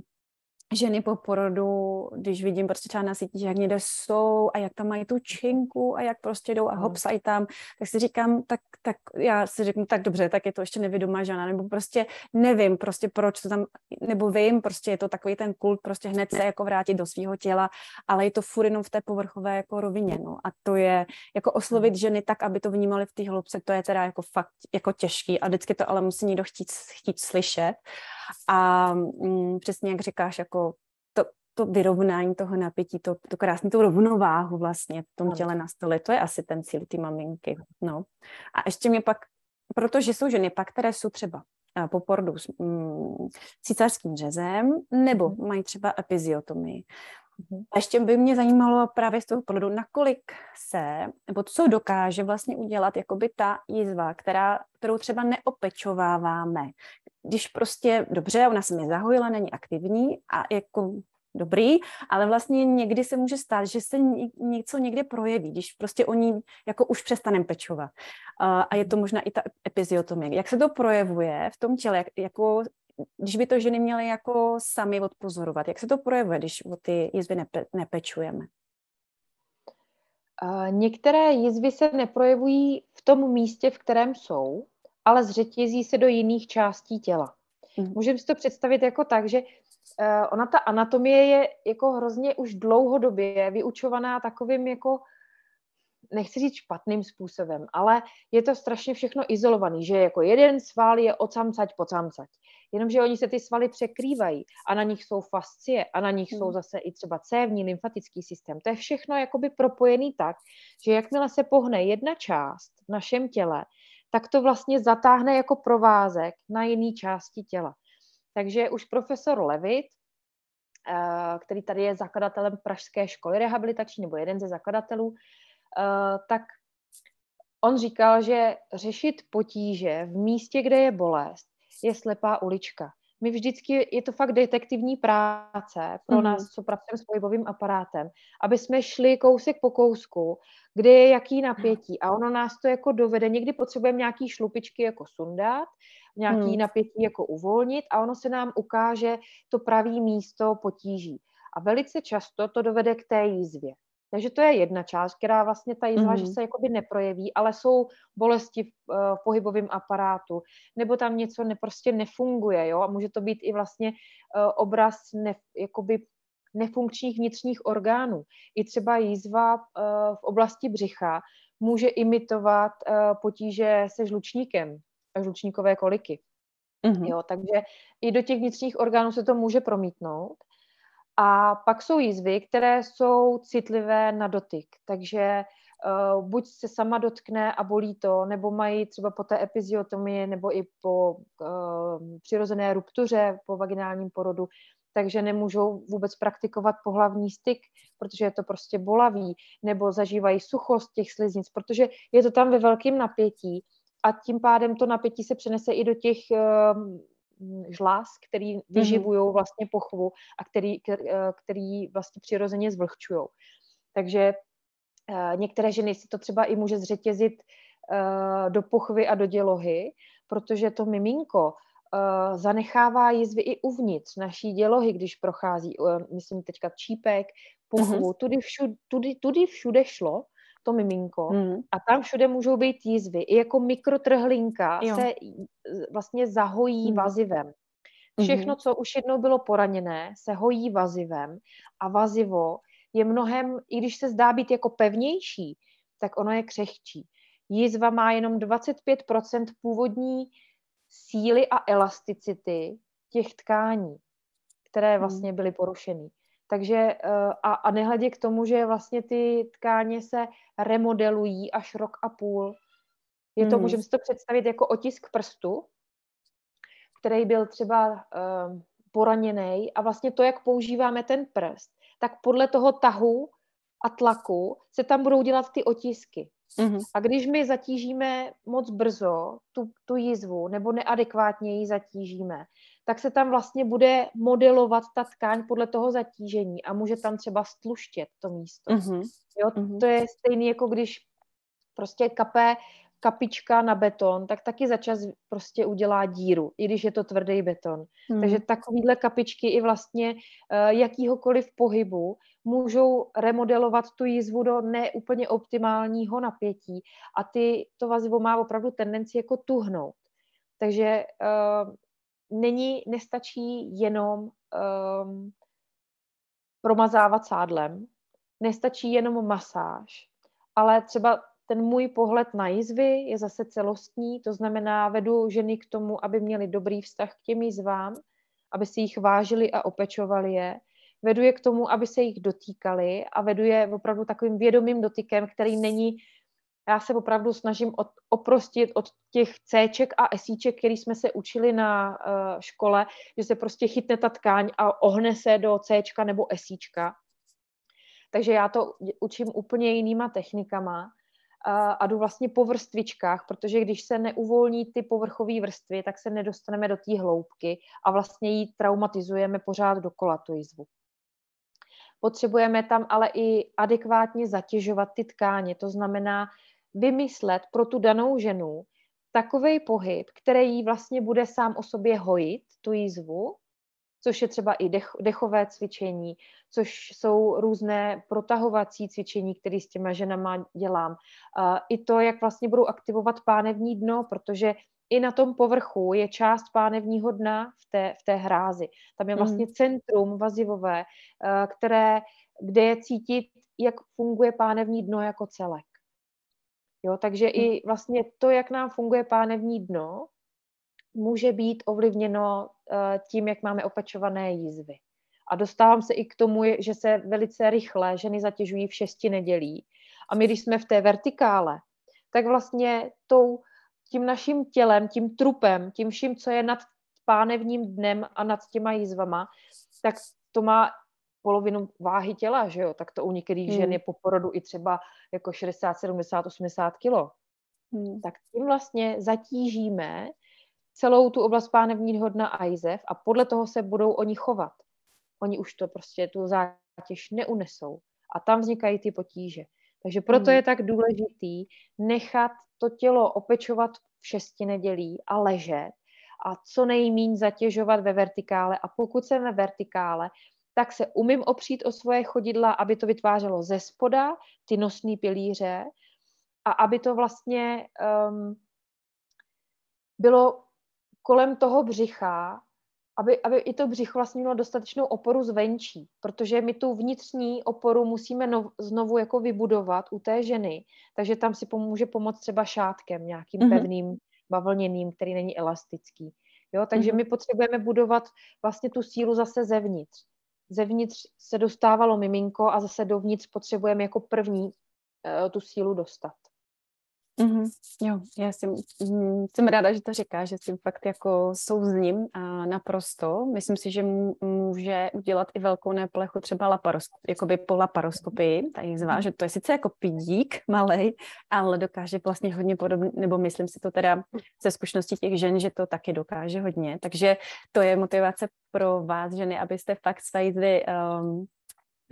[SPEAKER 1] ženy po porodu, když vidím prostě třeba na sítích, jak někde jsou a jak tam mají tu činku a jak prostě jdou a hopsají tam, tak si říkám, tak, tak já si řeknu, tak dobře, tak je to ještě nevědomá žena, nebo prostě nevím prostě proč to tam, nebo vím, prostě je to takový ten kult, prostě hned se jako vrátit do svého těla, ale je to furt jenom v té povrchové jako rovině, no. A to je jako oslovit ženy tak, aby to vnímali v té hloubce, to je teda jako fakt jako těžký a vždycky to ale musí někdo chtít, chtít slyšet a mm, přesně jak říkáš, jako to, to vyrovnání toho napětí, to, to krásný, tu rovnováhu vlastně v tom těle na stole, to je asi ten cíl ty maminky. No. A ještě mě pak, protože jsou ženy pak, které jsou třeba po porodu s mm, císařským řezem, nebo mhm. mají třeba epiziotomii. Mhm. A ještě by mě zajímalo právě z toho pohledu, nakolik se, nebo co dokáže vlastně udělat jakoby ta jízva, která, kterou třeba neopečováváme, když prostě, dobře, ona se mi zahojila, není aktivní a jako dobrý, ale vlastně někdy se může stát, že se něco někde projeví, když prostě oni jako už přestaneme pečovat. A je to možná i ta epiziotomie. Jak se to projevuje v tom těle, jak, jako když by to ženy měly jako sami odpozorovat, jak se to projevuje, když o ty jizvy nepe, nepečujeme?
[SPEAKER 2] Některé jizvy se neprojevují v tom místě, v kterém jsou, ale zřetězí se do jiných částí těla. Mm. Můžeme si to představit jako tak, že uh, ona ta anatomie je jako hrozně už dlouhodobě vyučovaná takovým jako nechci říct špatným způsobem, ale je to strašně všechno izolovaný, že jako jeden sval je od samcať po samcať. Jenomže oni se ty svaly překrývají a na nich jsou fascie a na nich hmm. jsou zase i třeba cévní lymfatický systém. To je všechno jakoby propojený tak, že jakmile se pohne jedna část v našem těle, tak to vlastně zatáhne jako provázek na jiné části těla. Takže už profesor Levit, eh, který tady je zakladatelem Pražské školy rehabilitační, nebo jeden ze zakladatelů, tak on říkal, že řešit potíže v místě, kde je bolest, je slepá ulička my vždycky, je to fakt detektivní práce pro mm. nás, co pracujeme s pohybovým aparátem, aby jsme šli kousek po kousku, kde je jaký napětí a ono nás to jako dovede, někdy potřebujeme nějaký šlupičky jako sundat, nějaký mm. napětí jako uvolnit a ono se nám ukáže to pravý místo potíží. A velice často to dovede k té jízvě. Takže to je jedna část, která vlastně ta jízva, mm-hmm. že se jakoby neprojeví, ale jsou bolesti v, uh, v pohybovém aparátu, nebo tam něco ne, prostě nefunguje, jo, a může to být i vlastně uh, obraz ne, jakoby nefunkčních vnitřních orgánů. I třeba jízva uh, v oblasti břicha může imitovat uh, potíže se žlučníkem, žlučníkové koliky. Mm-hmm. Jo, takže i do těch vnitřních orgánů se to může promítnout. A pak jsou jízvy, které jsou citlivé na dotyk, takže uh, buď se sama dotkne a bolí to, nebo mají třeba po té epiziotomii nebo i po uh, přirozené ruptuře, po vaginálním porodu, takže nemůžou vůbec praktikovat pohlavní styk, protože je to prostě bolavý, nebo zažívají suchost těch sliznic, protože je to tam ve velkém napětí a tím pádem to napětí se přenese i do těch uh, žláz, který mhm. vyživují vlastně pochvu a který, eh, který vlastně přirozeně zvlhčují. Takže eh, některé ženy si to třeba i může zřetězit eh, do pochvy a do dělohy, protože to miminko zanechává jizvy i uvnitř naší dělohy, když prochází, myslím teďka čípek, pochvu, mm-hmm. tudy, všude, tudy, tudy všude šlo to miminko mm. a tam všude můžou být jízvy. I jako mikrotrhlinka jo. se vlastně zahojí mm. vazivem. Všechno, mm-hmm. co už jednou bylo poraněné, se hojí vazivem a vazivo je mnohem, i když se zdá být jako pevnější, tak ono je křehčí. Jízva má jenom 25% původní síly a elasticity těch tkání, které vlastně mm. byly porušeny. Takže eh, a, a nehledě k tomu, že vlastně ty tkáně se remodelují až rok a půl. Je to, mm. můžeme si to představit jako otisk prstu, který byl třeba uh, poraněný a vlastně to, jak používáme ten prst, tak podle toho tahu a tlaku se tam budou dělat ty otisky. Mm-hmm. A když my zatížíme moc brzo tu, tu jizvu nebo neadekvátně ji zatížíme, tak se tam vlastně bude modelovat ta tkáň podle toho zatížení a může tam třeba stluštět to místo. Mm-hmm. Jo, mm-hmm. To je stejný, jako když prostě kape kapička na beton, tak taky za čas prostě udělá díru, i když je to tvrdý beton. Hmm. Takže takovýhle kapičky i vlastně uh, jakýhokoliv pohybu můžou remodelovat tu jízvu do neúplně optimálního napětí a ty, to vazivo má opravdu tendenci jako tuhnout. Takže uh, není, nestačí jenom um, promazávat sádlem, nestačí jenom masáž, ale třeba ten můj pohled na jizvy je zase celostní, to znamená, vedu ženy k tomu, aby měly dobrý vztah k těm jizvám, aby si jich vážili a opečovali je. Vedu je k tomu, aby se jich dotýkali a vedu je opravdu takovým vědomým dotykem, který není, já se opravdu snažím od, oprostit od těch Cček a Sček, který jsme se učili na uh, škole, že se prostě chytne ta tkáň a ohne se do Cčka nebo Sčka. Takže já to učím úplně jinýma technikama a, a jdu vlastně po vrstvičkách, protože když se neuvolní ty povrchové vrstvy, tak se nedostaneme do té hloubky a vlastně ji traumatizujeme pořád dokola tu jizvu. Potřebujeme tam ale i adekvátně zatěžovat ty tkáně, to znamená vymyslet pro tu danou ženu takový pohyb, který jí vlastně bude sám o sobě hojit, tu jízvu, což je třeba i dech, dechové cvičení, což jsou různé protahovací cvičení, které s těma ženama dělám. Uh, I to, jak vlastně budou aktivovat pánevní dno, protože i na tom povrchu je část pánevního dna v té, v té hrázi. Tam je vlastně mm. centrum vazivové, uh, které, kde je cítit, jak funguje pánevní dno jako celek. Jo, takže i vlastně to, jak nám funguje pánevní dno, může být ovlivněno uh, tím, jak máme opečované jízvy. A dostávám se i k tomu, že se velice rychle ženy zatěžují v šesti nedělí. A my, když jsme v té vertikále, tak vlastně tou, tím naším tělem, tím trupem, tím vším, co je nad pánevním dnem a nad těma jízvama, tak to má polovinu váhy těla, že jo? Tak to u některých hmm. žen je po porodu i třeba jako 60, 70, 80 kilo. Hmm. Tak tím vlastně zatížíme celou tu oblast pánevního dna a jizev a podle toho se budou oni chovat. Oni už to prostě, tu zátěž neunesou. A tam vznikají ty potíže. Takže proto hmm. je tak důležitý nechat to tělo opečovat v šesti nedělí a ležet a co nejmíň zatěžovat ve vertikále. A pokud jsem ve vertikále, tak se umím opřít o svoje chodidla, aby to vytvářelo ze spoda ty nosní pilíře a aby to vlastně um, bylo kolem toho břicha, aby, aby i to břicho vlastně mělo dostatečnou oporu zvenčí, protože my tu vnitřní oporu musíme no, znovu jako vybudovat u té ženy, takže tam si pomůže pomoct třeba šátkem, nějakým mm-hmm. pevným bavlněným, který není elastický. Jo, takže mm-hmm. my potřebujeme budovat vlastně tu sílu zase zevnitř. Zevnitř se dostávalo miminko a zase dovnitř potřebujeme jako první uh, tu sílu dostat.
[SPEAKER 1] Mm-hmm. Jo, já jsem, mm, jsem ráda, že to říká, že si fakt jako souzním a naprosto. Myslím si, že může udělat i velkou neplechu třeba laparoskop, jakoby po laparoskopii, ta jízva, že to je sice jako pidík malej, ale dokáže vlastně hodně podobně, nebo myslím si to teda ze zkušenosti těch žen, že to taky dokáže hodně. Takže to je motivace pro vás, ženy, abyste fakt své jízvy um,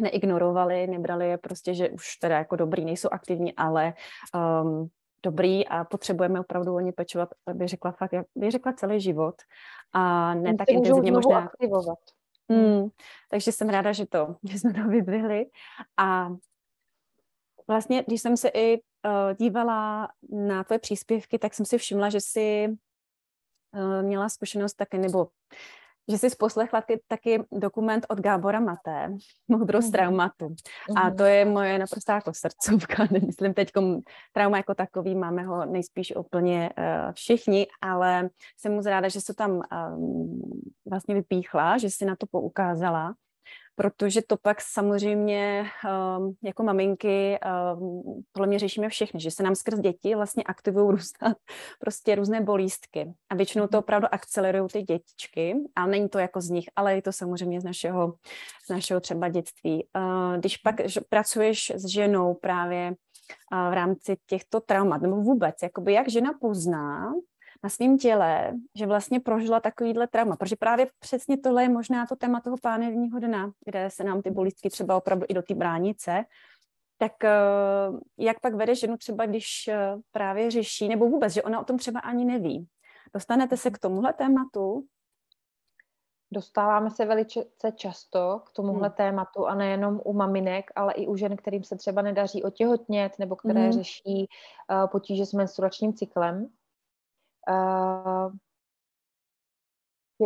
[SPEAKER 1] neignorovali, nebrali je prostě, že už teda jako dobrý, nejsou aktivní, ale um, dobrý a potřebujeme opravdu o ně pečovat, bych řekla fakt, bych řekla celý život a ne tak intenzivně možná.
[SPEAKER 2] aktivovat.
[SPEAKER 1] Hmm, takže jsem ráda, že to, že jsme to vyzvihli a vlastně, když jsem se i uh, dívala na tvoje příspěvky, tak jsem si všimla, že jsi uh, měla zkušenost taky, nebo že jsi poslechla taky, taky dokument od Gábora Maté, Moudrost mm. traumatu. Mm. A mhm. to je moje naprostá jako srdcovka. Nemyslím teď trauma jako takový, máme ho nejspíš úplně uh, všichni, ale jsem moc ráda, že se tam um, vlastně vypíchla, že si na to poukázala. Protože to pak samozřejmě um, jako maminky um, podle mě řešíme všechny, že se nám skrz děti vlastně aktivují různé, prostě různé bolístky a většinou to mhm. opravdu akcelerují ty dětičky a není to jako z nich, ale je to samozřejmě z našeho, z našeho třeba dětství. Uh, když pak že pracuješ s ženou právě v rámci těchto traumat, nebo vůbec, jakoby jak žena pozná, na svém těle, že vlastně prožila takovýhle trauma, protože právě přesně tohle je možná to téma toho pánevního dna, kde se nám ty bolístky třeba opravdu i do té bránice, tak eh, jak pak vede ženu třeba, když eh, právě řeší, nebo vůbec, že ona o tom třeba ani neví. Dostanete se k tomuhle tématu?
[SPEAKER 2] Dostáváme se velice často k tomuhle hmm. tématu a nejenom u maminek, ale i u žen, kterým se třeba nedaří otěhotnět nebo které hmm. řeší uh, potíže s menstruačním cyklem. Uh,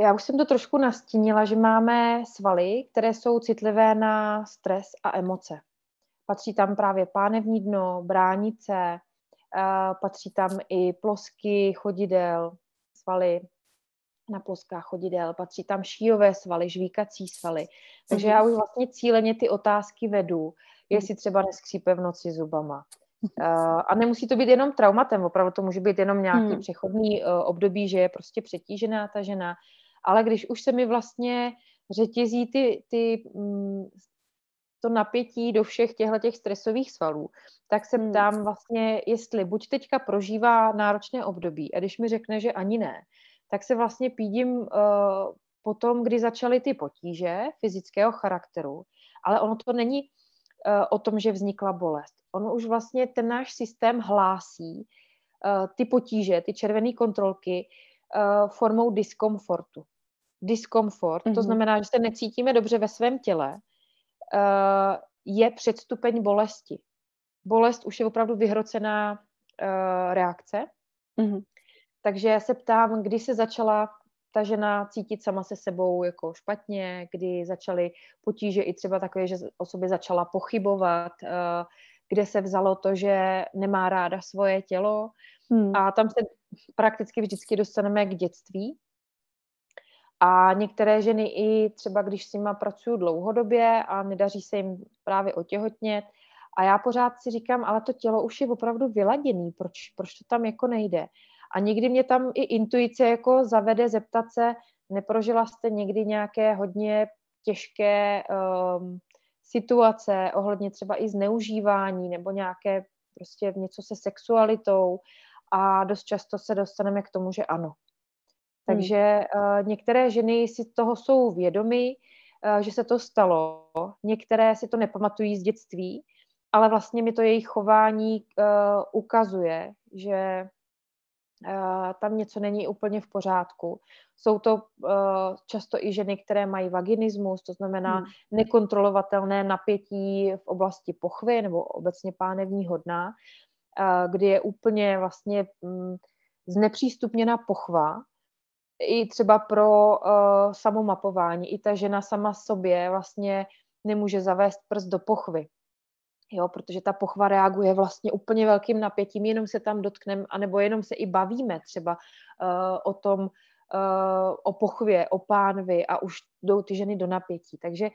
[SPEAKER 2] já už jsem to trošku nastínila, že máme svaly, které jsou citlivé na stres a emoce. Patří tam právě pánevní dno, bránice, uh, patří tam i plosky chodidel, svaly na ploskách chodidel, patří tam šíjové svaly, žvíkací svaly. Takže já už vlastně cíleně ty otázky vedu, jestli třeba neskřípe v noci zubama, a nemusí to být jenom traumatem, opravdu to může být jenom nějaký hmm. přechodný uh, období, že je prostě přetížená ta žena. Ale když už se mi vlastně řetězí ty, ty, mm, to napětí do všech těchto těch stresových svalů, tak se hmm. ptám vlastně, jestli buď teďka prožívá náročné období a když mi řekne, že ani ne, tak se vlastně pídím uh, potom, kdy začaly ty potíže fyzického charakteru, ale ono to není o tom, že vznikla bolest ono už vlastně ten náš systém hlásí uh, ty potíže, ty červené kontrolky uh, formou diskomfortu. Diskomfort, mm-hmm. to mhm. znamená, že se necítíme dobře ve svém těle, je předstupeň bolesti. Bolest už je opravdu vyhrocená reakce. Mm-hmm. Takže se ptám, kdy se začala ta žena cítit sama se sebou jako špatně, kdy začaly potíže i třeba takové, že o sobě začala pochybovat, uh, kde se vzalo to, že nemá ráda svoje tělo. Hmm. A tam se prakticky vždycky dostaneme k dětství. A některé ženy i třeba, když s nima pracuju dlouhodobě a nedaří se jim právě otěhotnět, a já pořád si říkám, ale to tělo už je opravdu vyladěný, proč, proč to tam jako nejde? A někdy mě tam i intuice jako zavede zeptat se, neprožila jste někdy nějaké hodně těžké um, situace ohledně třeba i zneužívání nebo nějaké prostě něco se sexualitou a dost často se dostaneme k tomu, že ano. Hmm. Takže uh, některé ženy si toho jsou vědomy, uh, že se to stalo, některé si to nepamatují z dětství, ale vlastně mi to jejich chování uh, ukazuje, že tam něco není úplně v pořádku. Jsou to uh, často i ženy, které mají vaginismus, to znamená hmm. nekontrolovatelné napětí v oblasti pochvy nebo obecně pánevního dna, uh, kdy je úplně vlastně um, znepřístupněna pochva, i třeba pro uh, samomapování. I ta žena sama sobě vlastně nemůže zavést prst do pochvy jo, protože ta pochva reaguje vlastně úplně velkým napětím, jenom se tam dotkneme, anebo jenom se i bavíme třeba uh, o tom, uh, o pochvě, o pánvi a už jdou ty ženy do napětí. Takže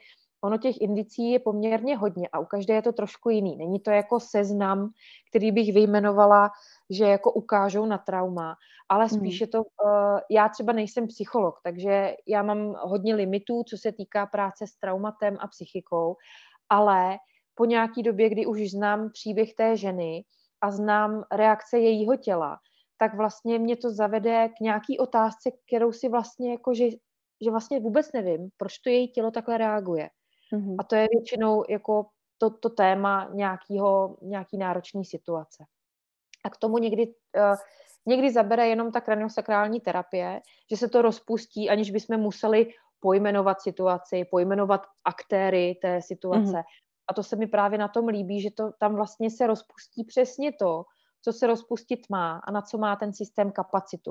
[SPEAKER 2] ono těch indicí je poměrně hodně a u každé je to trošku jiný. Není to jako seznam, který bych vyjmenovala, že jako ukážou na trauma, ale hmm. spíš je to, uh, já třeba nejsem psycholog, takže já mám hodně limitů, co se týká práce s traumatem a psychikou, ale po nějaký době, kdy už znám příběh té ženy a znám reakce jejího těla, tak vlastně mě to zavede k nějaký otázce, kterou si vlastně jako, že, že vlastně vůbec nevím, proč to její tělo takhle reaguje. Mm-hmm. A to je většinou jako to, to téma nějakýho, nějaký náročný situace. A k tomu někdy, uh, někdy zabere jenom ta kraniosakrální terapie, že se to rozpustí, aniž bychom museli pojmenovat situaci, pojmenovat aktéry té situace, mm-hmm. A to se mi právě na tom líbí, že to tam vlastně se rozpustí přesně to, co se rozpustit má a na co má ten systém kapacitu.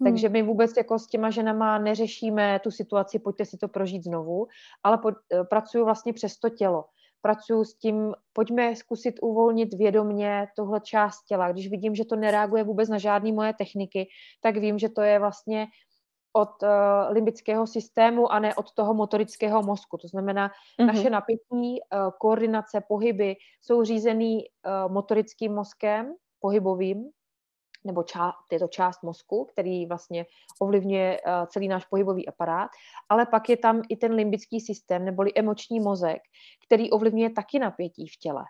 [SPEAKER 2] Hmm. Takže my vůbec jako s těma ženama neřešíme tu situaci, pojďte si to prožít znovu, ale po, eh, pracuju vlastně přes to tělo. Pracuju s tím, pojďme zkusit uvolnit vědomně tohle část těla. Když vidím, že to nereaguje vůbec na žádné moje techniky, tak vím, že to je vlastně od uh, limbického systému a ne od toho motorického mozku. To znamená, mm-hmm. naše napětí, uh, koordinace, pohyby jsou řízený uh, motorickým mozkem, pohybovým, nebo čá, je to část mozku, který vlastně ovlivňuje uh, celý náš pohybový aparát, ale pak je tam i ten limbický systém, neboli emoční mozek, který ovlivňuje taky napětí v těle.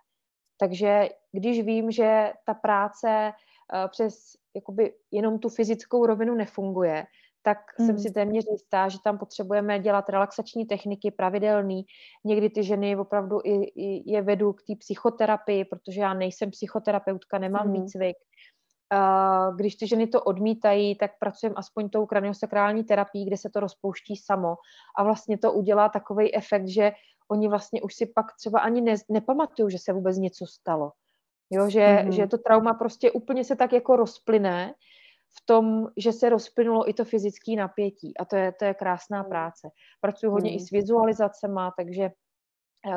[SPEAKER 2] Takže když vím, že ta práce uh, přes jakoby jenom tu fyzickou rovinu nefunguje, tak mm. jsem si téměř jistá, že tam potřebujeme dělat relaxační techniky pravidelný. Někdy ty ženy opravdu i, i je vedu k té psychoterapii, protože já nejsem psychoterapeutka, nemám mm. výcvik. Když ty ženy to odmítají, tak pracujeme aspoň tou kraniosakrální terapií, kde se to rozpouští samo. A vlastně to udělá takový efekt, že oni vlastně už si pak třeba ani ne, nepamatují, že se vůbec něco stalo. Jo, že, mm-hmm. že to trauma prostě úplně se tak jako rozplyne v tom, že se rozplynulo i to fyzické napětí. A to je, to je krásná mm. práce. Pracuji hodně mm. i s vizualizacema, takže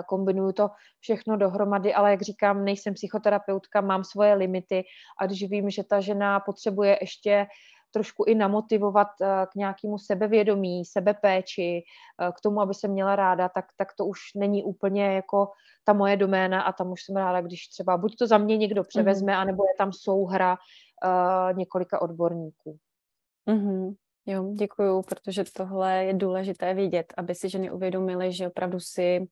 [SPEAKER 2] kombinuju to všechno dohromady, ale jak říkám, nejsem psychoterapeutka, mám svoje limity a když vím, že ta žena potřebuje ještě trošku i namotivovat eh, k nějakému sebevědomí, sebepéči, eh, k tomu, aby se měla ráda, tak, tak to už není úplně jako ta moje doména a tam už jsem ráda, když třeba buď to za mě někdo převezme, mm-hmm. anebo je tam souhra uh, několika odborníků.
[SPEAKER 1] Mm-hmm. Jo, děkuju, protože tohle je důležité vidět, aby si ženy uvědomily, že opravdu si uh,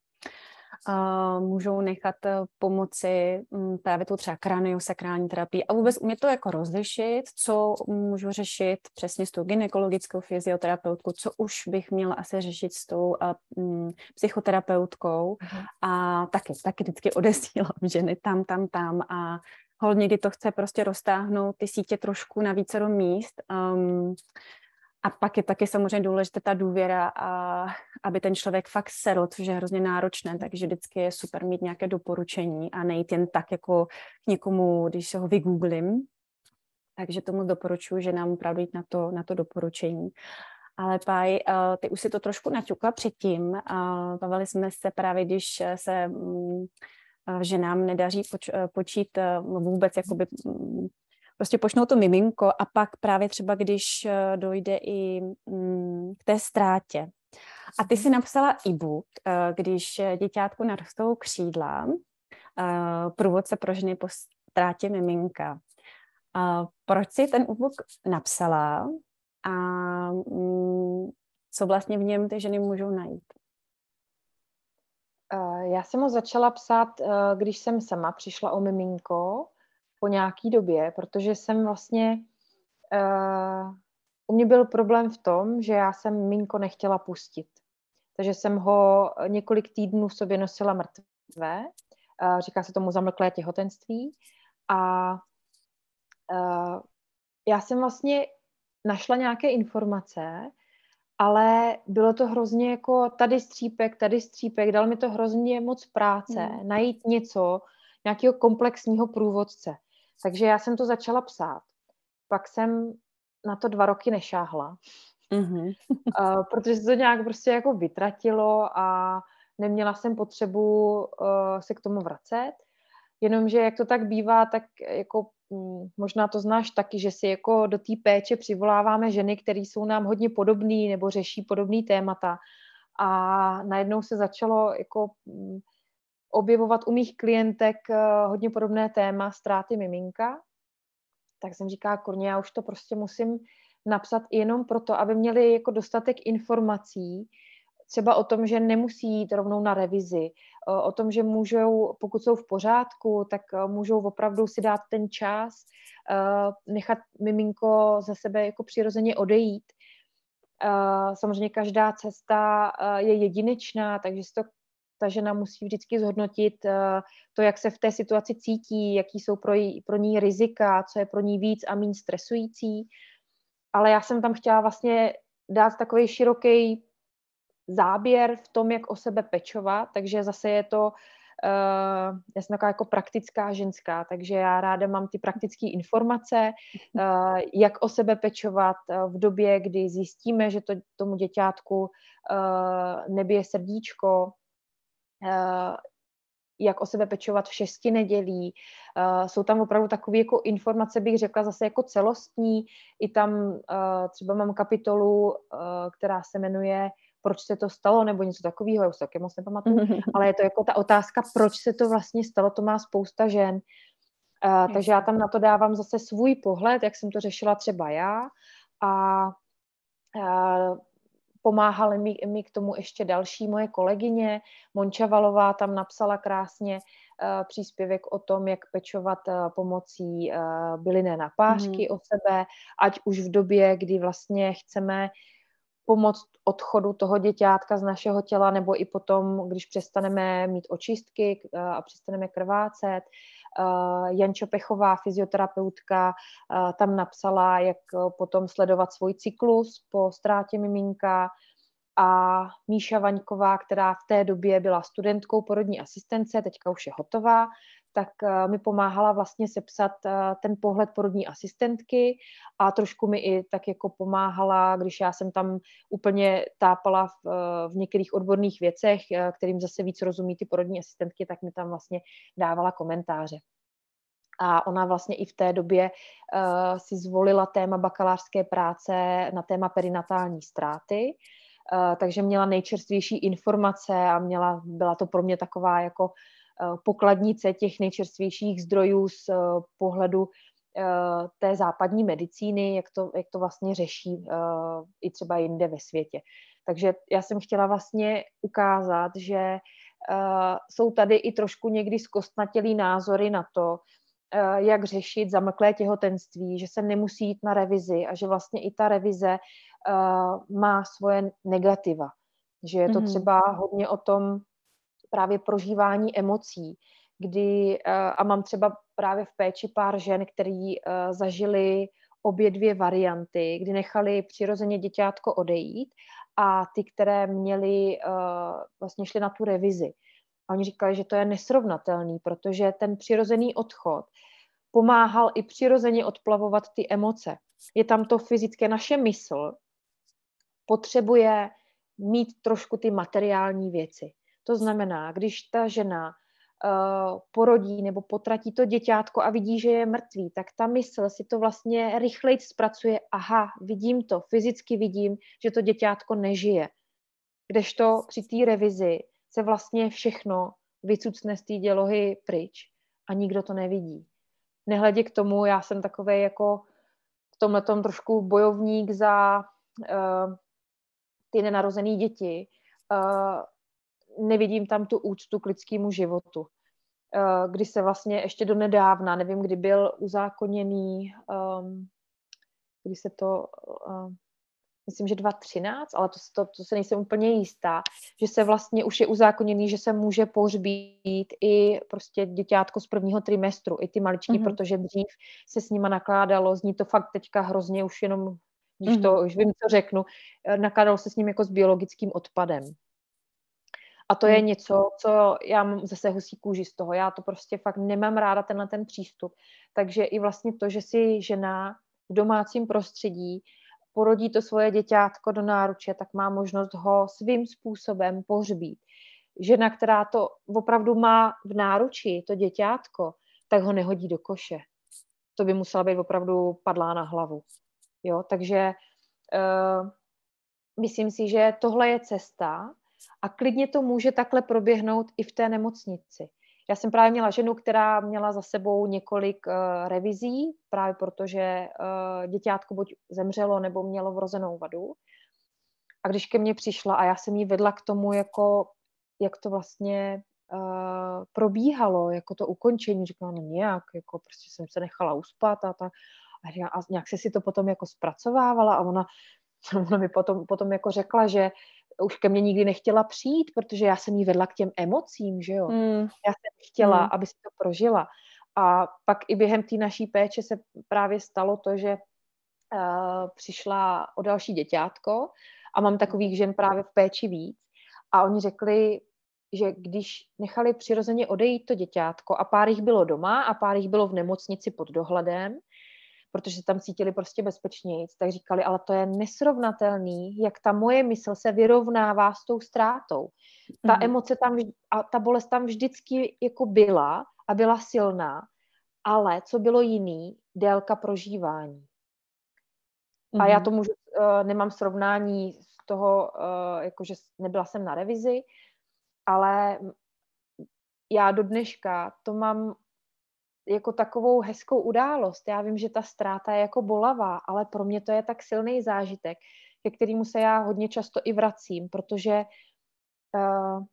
[SPEAKER 1] můžou nechat eh, pomoci um, právě tu třeba kraniosakrální terapii a vůbec umět to jako rozlišit, co můžu řešit přesně s tou gynekologickou fyzioterapeutkou, co už bych měla asi řešit s tou um, psychoterapeutkou uh-huh. a taky, taky vždycky odesílám ženy tam, tam, tam a hol někdy to chce prostě roztáhnout ty sítě trošku na více míst. Um, a pak je taky samozřejmě důležité ta důvěra, a aby ten člověk fakt sedl, což je hrozně náročné, takže vždycky je super mít nějaké doporučení a nejít jen tak jako k někomu, když se ho vygooglím. Takže tomu doporučuji, že nám opravdu jít na to, na to doporučení. Ale Paj, eh, ty už si to trošku naťukla předtím. Bavili jsme se právě, když se mm, eh, že nám nedaří poč, eh, počít vůbec jakoby mm, prostě počnou to miminko a pak právě třeba, když eh, dojde i mm, k té ztrátě. A ty si mhm. napsala e-book, eh, když děťátku narostou křídla, eh, průvodce pro ženy po ztrátě miminka. Proč si ten e-book napsala a mm, co vlastně v něm ty ženy můžou najít?
[SPEAKER 2] Já jsem ho začala psát, když jsem sama přišla o miminko po nějaký době, protože jsem vlastně, uh, u mě byl problém v tom, že já jsem Minko nechtěla pustit. Takže jsem ho několik týdnů v sobě nosila mrtvé, uh, říká se tomu zamlklé těhotenství a uh, já jsem vlastně našla nějaké informace, ale bylo to hrozně jako tady střípek, tady střípek, dal mi to hrozně moc práce, hmm. najít něco, nějakého komplexního průvodce. Takže já jsem to začala psát. Pak jsem na to dva roky nešáhla, mm-hmm. uh, protože se to nějak prostě jako vytratilo a neměla jsem potřebu uh, se k tomu vracet. Jenomže jak to tak bývá, tak jako um, možná to znáš taky, že si jako do té péče přivoláváme ženy, které jsou nám hodně podobné nebo řeší podobné témata. A najednou se začalo jako um, objevovat u mých klientek eh, hodně podobné téma ztráty miminka, tak jsem říká, kurně, já už to prostě musím napsat jenom proto, aby měli jako dostatek informací, třeba o tom, že nemusí jít rovnou na revizi, eh, o tom, že můžou, pokud jsou v pořádku, tak eh, můžou opravdu si dát ten čas, nechat miminko za sebe jako přirozeně odejít. Samozřejmě každá cesta je jedinečná, takže si to ta žena musí vždycky zhodnotit eh, to, jak se v té situaci cítí, jaký jsou pro, jí, pro ní rizika, co je pro ní víc a méně stresující. Ale já jsem tam chtěla vlastně dát takový široký záběr v tom, jak o sebe pečovat, takže zase je to, uh, já jsem taková jako praktická ženská, takže já ráda mám ty praktické informace, uh, jak o sebe pečovat v době, kdy zjistíme, že to tomu děťátku uh, nebije srdíčko, jak o sebe pečovat v šesti nedělí. Uh, jsou tam opravdu takové jako informace, bych řekla zase jako celostní. I tam uh, třeba mám kapitolu, uh, která se jmenuje proč se to stalo, nebo něco takového, já už taky moc nepamatuju, ale je to jako ta otázka, proč se to vlastně stalo, to má spousta žen. Uh, takže já tam na to dávám zase svůj pohled, jak jsem to řešila třeba já a uh, pomáhaly mi, mi k tomu ještě další moje kolegyně. Monča Valová tam napsala krásně uh, příspěvek o tom, jak pečovat uh, pomocí uh, bylinné napářky mm. o sebe, ať už v době, kdy vlastně chceme pomoct odchodu toho děťátka z našeho těla, nebo i potom, když přestaneme mít očistky a přestaneme krvácet. Jan Čopechová, fyzioterapeutka, tam napsala, jak potom sledovat svůj cyklus po ztrátě miminka. A Míša Vaňková, která v té době byla studentkou porodní asistence, teďka už je hotová, tak eh, mi pomáhala vlastně sepsat eh, ten pohled porodní asistentky a trošku mi i tak jako pomáhala, když já jsem tam úplně tápala v, eh, v některých odborných věcech, kterým zase víc rozumí ty porodní asistentky, tak mi tam vlastně dávala komentáře. A ona vlastně i v té době uh, si zvolila téma bakalářské práce na téma perinatální ztráty, uh, takže měla nejčerstvější informace a měla, byla to pro mě taková jako pokladnice těch nejčerstvějších zdrojů z eh, pohledu eh, té západní medicíny, jak to, jak to vlastně řeší i třeba jinde ve světě. Takže já jsem chtěla vlastně ukázat, že jsou tady i trošku někdy zkostnatělý názory na to, jak řešit zamlklé těhotenství, že se nemusí jít na revizi a že vlastně i ta revize má svoje negativa. Že je to mm-hmm. třeba hodně o tom, právě prožívání emocí, kdy, eh, a mám třeba právě v péči pár žen, který eh, zažili obě dvě varianty, kdy nechali přirozeně děťátko odejít a ty, které měli, eh, vlastně šli na tu revizi. A oni říkali, že to je nesrovnatelný, protože ten přirozený odchod pomáhal i přirozeně odplavovat ty emoce. Je tam to fyzické, naše mysl potřebuje mít trošku ty materiální věci. To znamená, když ta žena uh, porodí nebo potratí to děťátko a vidí, že je mrtvý, tak ta mysl si to vlastně rychleji zpracuje. Aha, vidím to, fyzicky vidím, že to děťátko nežije. Kdežto při té revizi se vlastně všechno vycucne z té dělohy pryč a nikdo to nevidí. Nehledě k tomu, já jsem takový jako v tomhle trošku bojovník za uh, ty nenarozené děti, uh, nevidím tam tu úctu k lidskému životu. Eh, kdy se vlastně ještě do nedávna, nevím, kdy byl uzákoněný, um, kdy se to, uh, myslím, že 2013, ale to, to, to se nejsem úplně jistá, že se vlastně už je uzákoněný, že se může pohřbít i prostě děťátko z prvního trimestru, i ty maličky, mm-hmm. protože dřív se s nima nakládalo, zní to fakt teďka hrozně už jenom, když to už vím, co řeknu, eh, nakládalo se s ním jako s biologickým odpadem. A to je hmm. něco, co já mám zase husí kůži z toho. Já to prostě fakt nemám ráda tenhle ten přístup. Takže i vlastně to, že si žena v domácím prostředí porodí to svoje děťátko do náruče, tak má možnost ho svým způsobem pohřbít. Žena, která to opravdu má v náruči, to děťátko, tak ho nehodí do koše. To by musela být opravdu padlá na hlavu. Jo, takže uh, myslím si, že tohle je cesta, a klidně to může takhle proběhnout i v té nemocnici. Já jsem právě měla ženu, která měla za sebou několik uh, revizí, právě protože uh, děťátko buď zemřelo nebo mělo vrozenou vadu. A když ke mně přišla a já jsem jí vedla k tomu, jako, jak to vlastně uh, probíhalo, jako to ukončení, říkala, no nějak, jako prostě jsem se nechala uspat a tak. A, říkala, a nějak se si to potom jako zpracovávala a ona, ona mi potom, potom jako řekla, že už ke mně nikdy nechtěla přijít, protože já jsem jí vedla k těm emocím, že jo. Mm. Já jsem chtěla, mm. aby si to prožila. A pak i během té naší péče se právě stalo to, že uh, přišla o další děťátko a mám takových žen právě v péči víc. A oni řekli, že když nechali přirozeně odejít to děťátko a pár jich bylo doma a pár jich bylo v nemocnici pod dohledem, protože se tam cítili prostě bezpečněji, tak říkali, ale to je nesrovnatelný, jak ta moje mysl se vyrovnává s tou ztrátou. Ta mm. emoce tam a ta bolest tam vždycky jako byla a byla silná, ale co bylo jiný, délka prožívání. Mm. A já mhm. to můžu, uh, nemám srovnání z toho, uh, jakože nebyla jsem na revizi, ale já do dneška to mám jako takovou hezkou událost. Já vím, že ta ztráta je jako bolavá, ale pro mě to je tak silný zážitek, ke kterému se já hodně často i vracím, protože uh,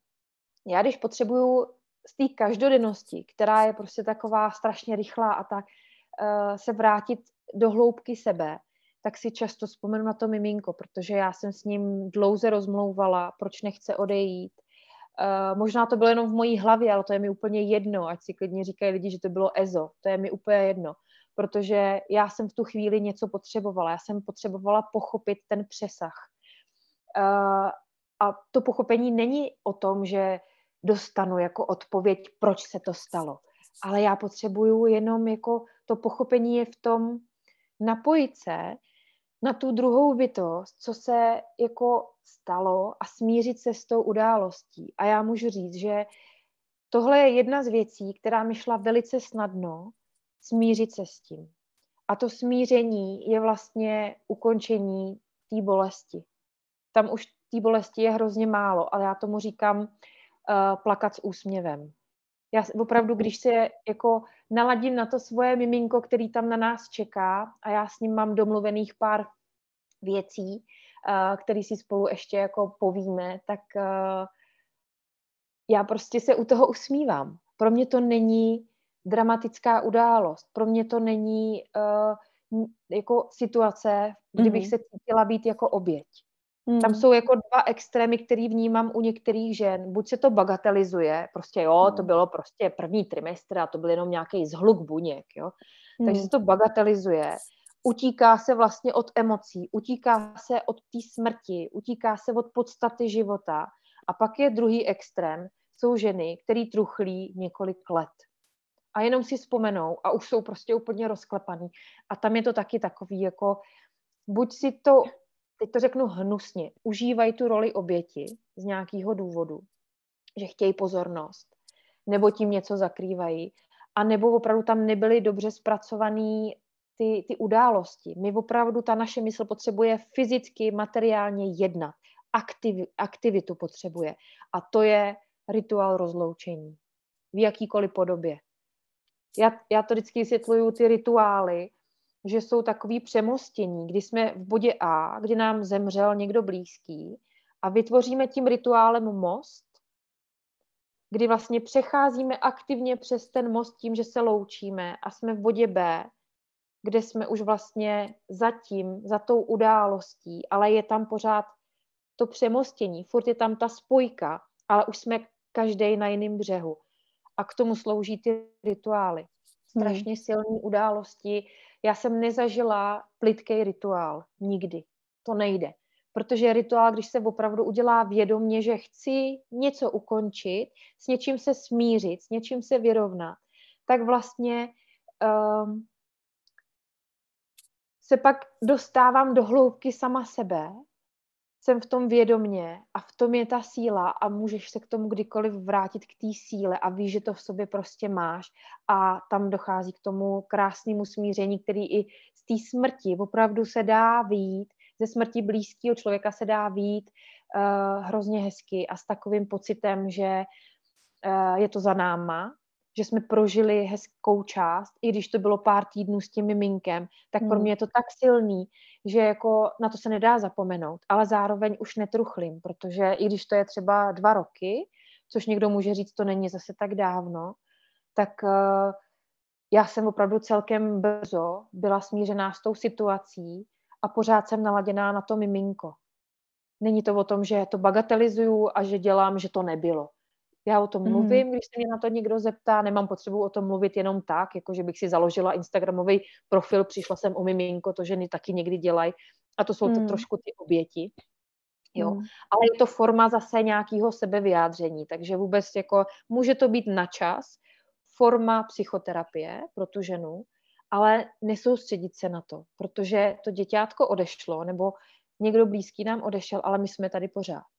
[SPEAKER 2] já když potřebuju z té každodennosti, která je prostě taková strašně rychlá a tak, uh, se vrátit do hloubky sebe, tak si často vzpomenu na to miminko, protože já jsem s ním dlouze rozmlouvala, proč nechce odejít, Uh, možná to bylo jenom v mojí hlavě, ale to je mi úplně jedno, ať si klidně říkají lidi, že to bylo EZO, to je mi úplně jedno, protože já jsem v tu chvíli něco potřebovala, já jsem potřebovala pochopit ten přesah. Uh, a to pochopení není o tom, že dostanu jako odpověď, proč se to stalo, ale já potřebuju jenom jako to pochopení je v tom napojit se na tu druhou bytost, co se jako stalo a smířit se s tou událostí. A já můžu říct, že tohle je jedna z věcí, která mi šla velice snadno, smířit se s tím. A to smíření je vlastně ukončení té bolesti. Tam už té bolesti je hrozně málo, ale já tomu říkám uh, plakat s úsměvem. Já opravdu, když se jako naladím na to svoje miminko, který tam na nás čeká a já s ním mám domluvených pár věcí, uh, který si spolu ještě jako povíme, tak uh, já prostě se u toho usmívám. Pro mě to není dramatická událost. Pro mě to není uh, jako situace, kdybych mm-hmm. se cítila být jako oběť. Mm. Tam jsou jako dva extrémy, který vnímám u některých žen. Buď se to bagatelizuje, prostě jo, to mm. bylo prostě první trimestr a to byl jenom nějaký zhluk buněk, jo. Mm. Takže se to bagatelizuje. Utíká se vlastně od emocí, utíká se od té smrti, utíká se od podstaty života. A pak je druhý extrém, jsou ženy, které truchlí několik let. A jenom si vzpomenou a už jsou prostě úplně rozklepaný. A tam je to taky takový, jako buď si to teď to řeknu hnusně, užívají tu roli oběti z nějakého důvodu, že chtějí pozornost, nebo tím něco zakrývají, a nebo opravdu tam nebyly dobře zpracované ty, ty události. My opravdu, ta naše mysl potřebuje fyzicky, materiálně jednat. Aktiv, aktivitu potřebuje. A to je rituál rozloučení. V jakýkoliv podobě. Já, já to vždycky vysvětluju, ty rituály, že jsou takový přemostění, kdy jsme v bodě A, kdy nám zemřel někdo blízký a vytvoříme tím rituálem most, kdy vlastně přecházíme aktivně přes ten most tím, že se loučíme a jsme v bodě B, kde jsme už vlastně za tím, za tou událostí, ale je tam pořád to přemostění, furt je tam ta spojka, ale už jsme každý na jiném břehu. A k tomu slouží ty rituály. Strašně silné události, já jsem nezažila plitký rituál. Nikdy. To nejde. Protože rituál, když se opravdu udělá vědomně, že chci něco ukončit, s něčím se smířit, s něčím se vyrovnat, tak vlastně um, se pak dostávám do hloubky sama sebe jsem v tom vědomně a v tom je ta síla a můžeš se k tomu kdykoliv vrátit k té síle a víš, že to v sobě prostě máš a tam dochází k tomu krásnému smíření, který i z té smrti opravdu se dá výjít, ze smrti blízkého člověka se dá výjít uh, hrozně hezky a s takovým pocitem, že uh, je to za náma, že jsme prožili hezkou část, i když to bylo pár týdnů s tím miminkem, tak hmm. pro mě je to tak silný, že jako na to se nedá zapomenout, ale zároveň už netruchlím, protože i když to je třeba dva roky, což někdo může říct, to není zase tak dávno, tak uh, já jsem opravdu celkem brzo byla smířená s tou situací a pořád jsem naladěná na to miminko. Není to o tom, že to bagatelizuju a že dělám, že to nebylo. Já o tom mm. mluvím, když se mě na to někdo zeptá, nemám potřebu o tom mluvit jenom tak, jako že bych si založila Instagramový profil, přišla jsem o miminko, to ženy taky někdy dělají a to jsou mm. to trošku ty oběti. Jo. Mm. Ale je to forma zase nějakého sebevyjádření, takže vůbec jako může to být na čas, forma psychoterapie pro tu ženu, ale nesoustředit se na to, protože to děťátko odešlo, nebo někdo blízký nám odešel, ale my jsme tady pořád.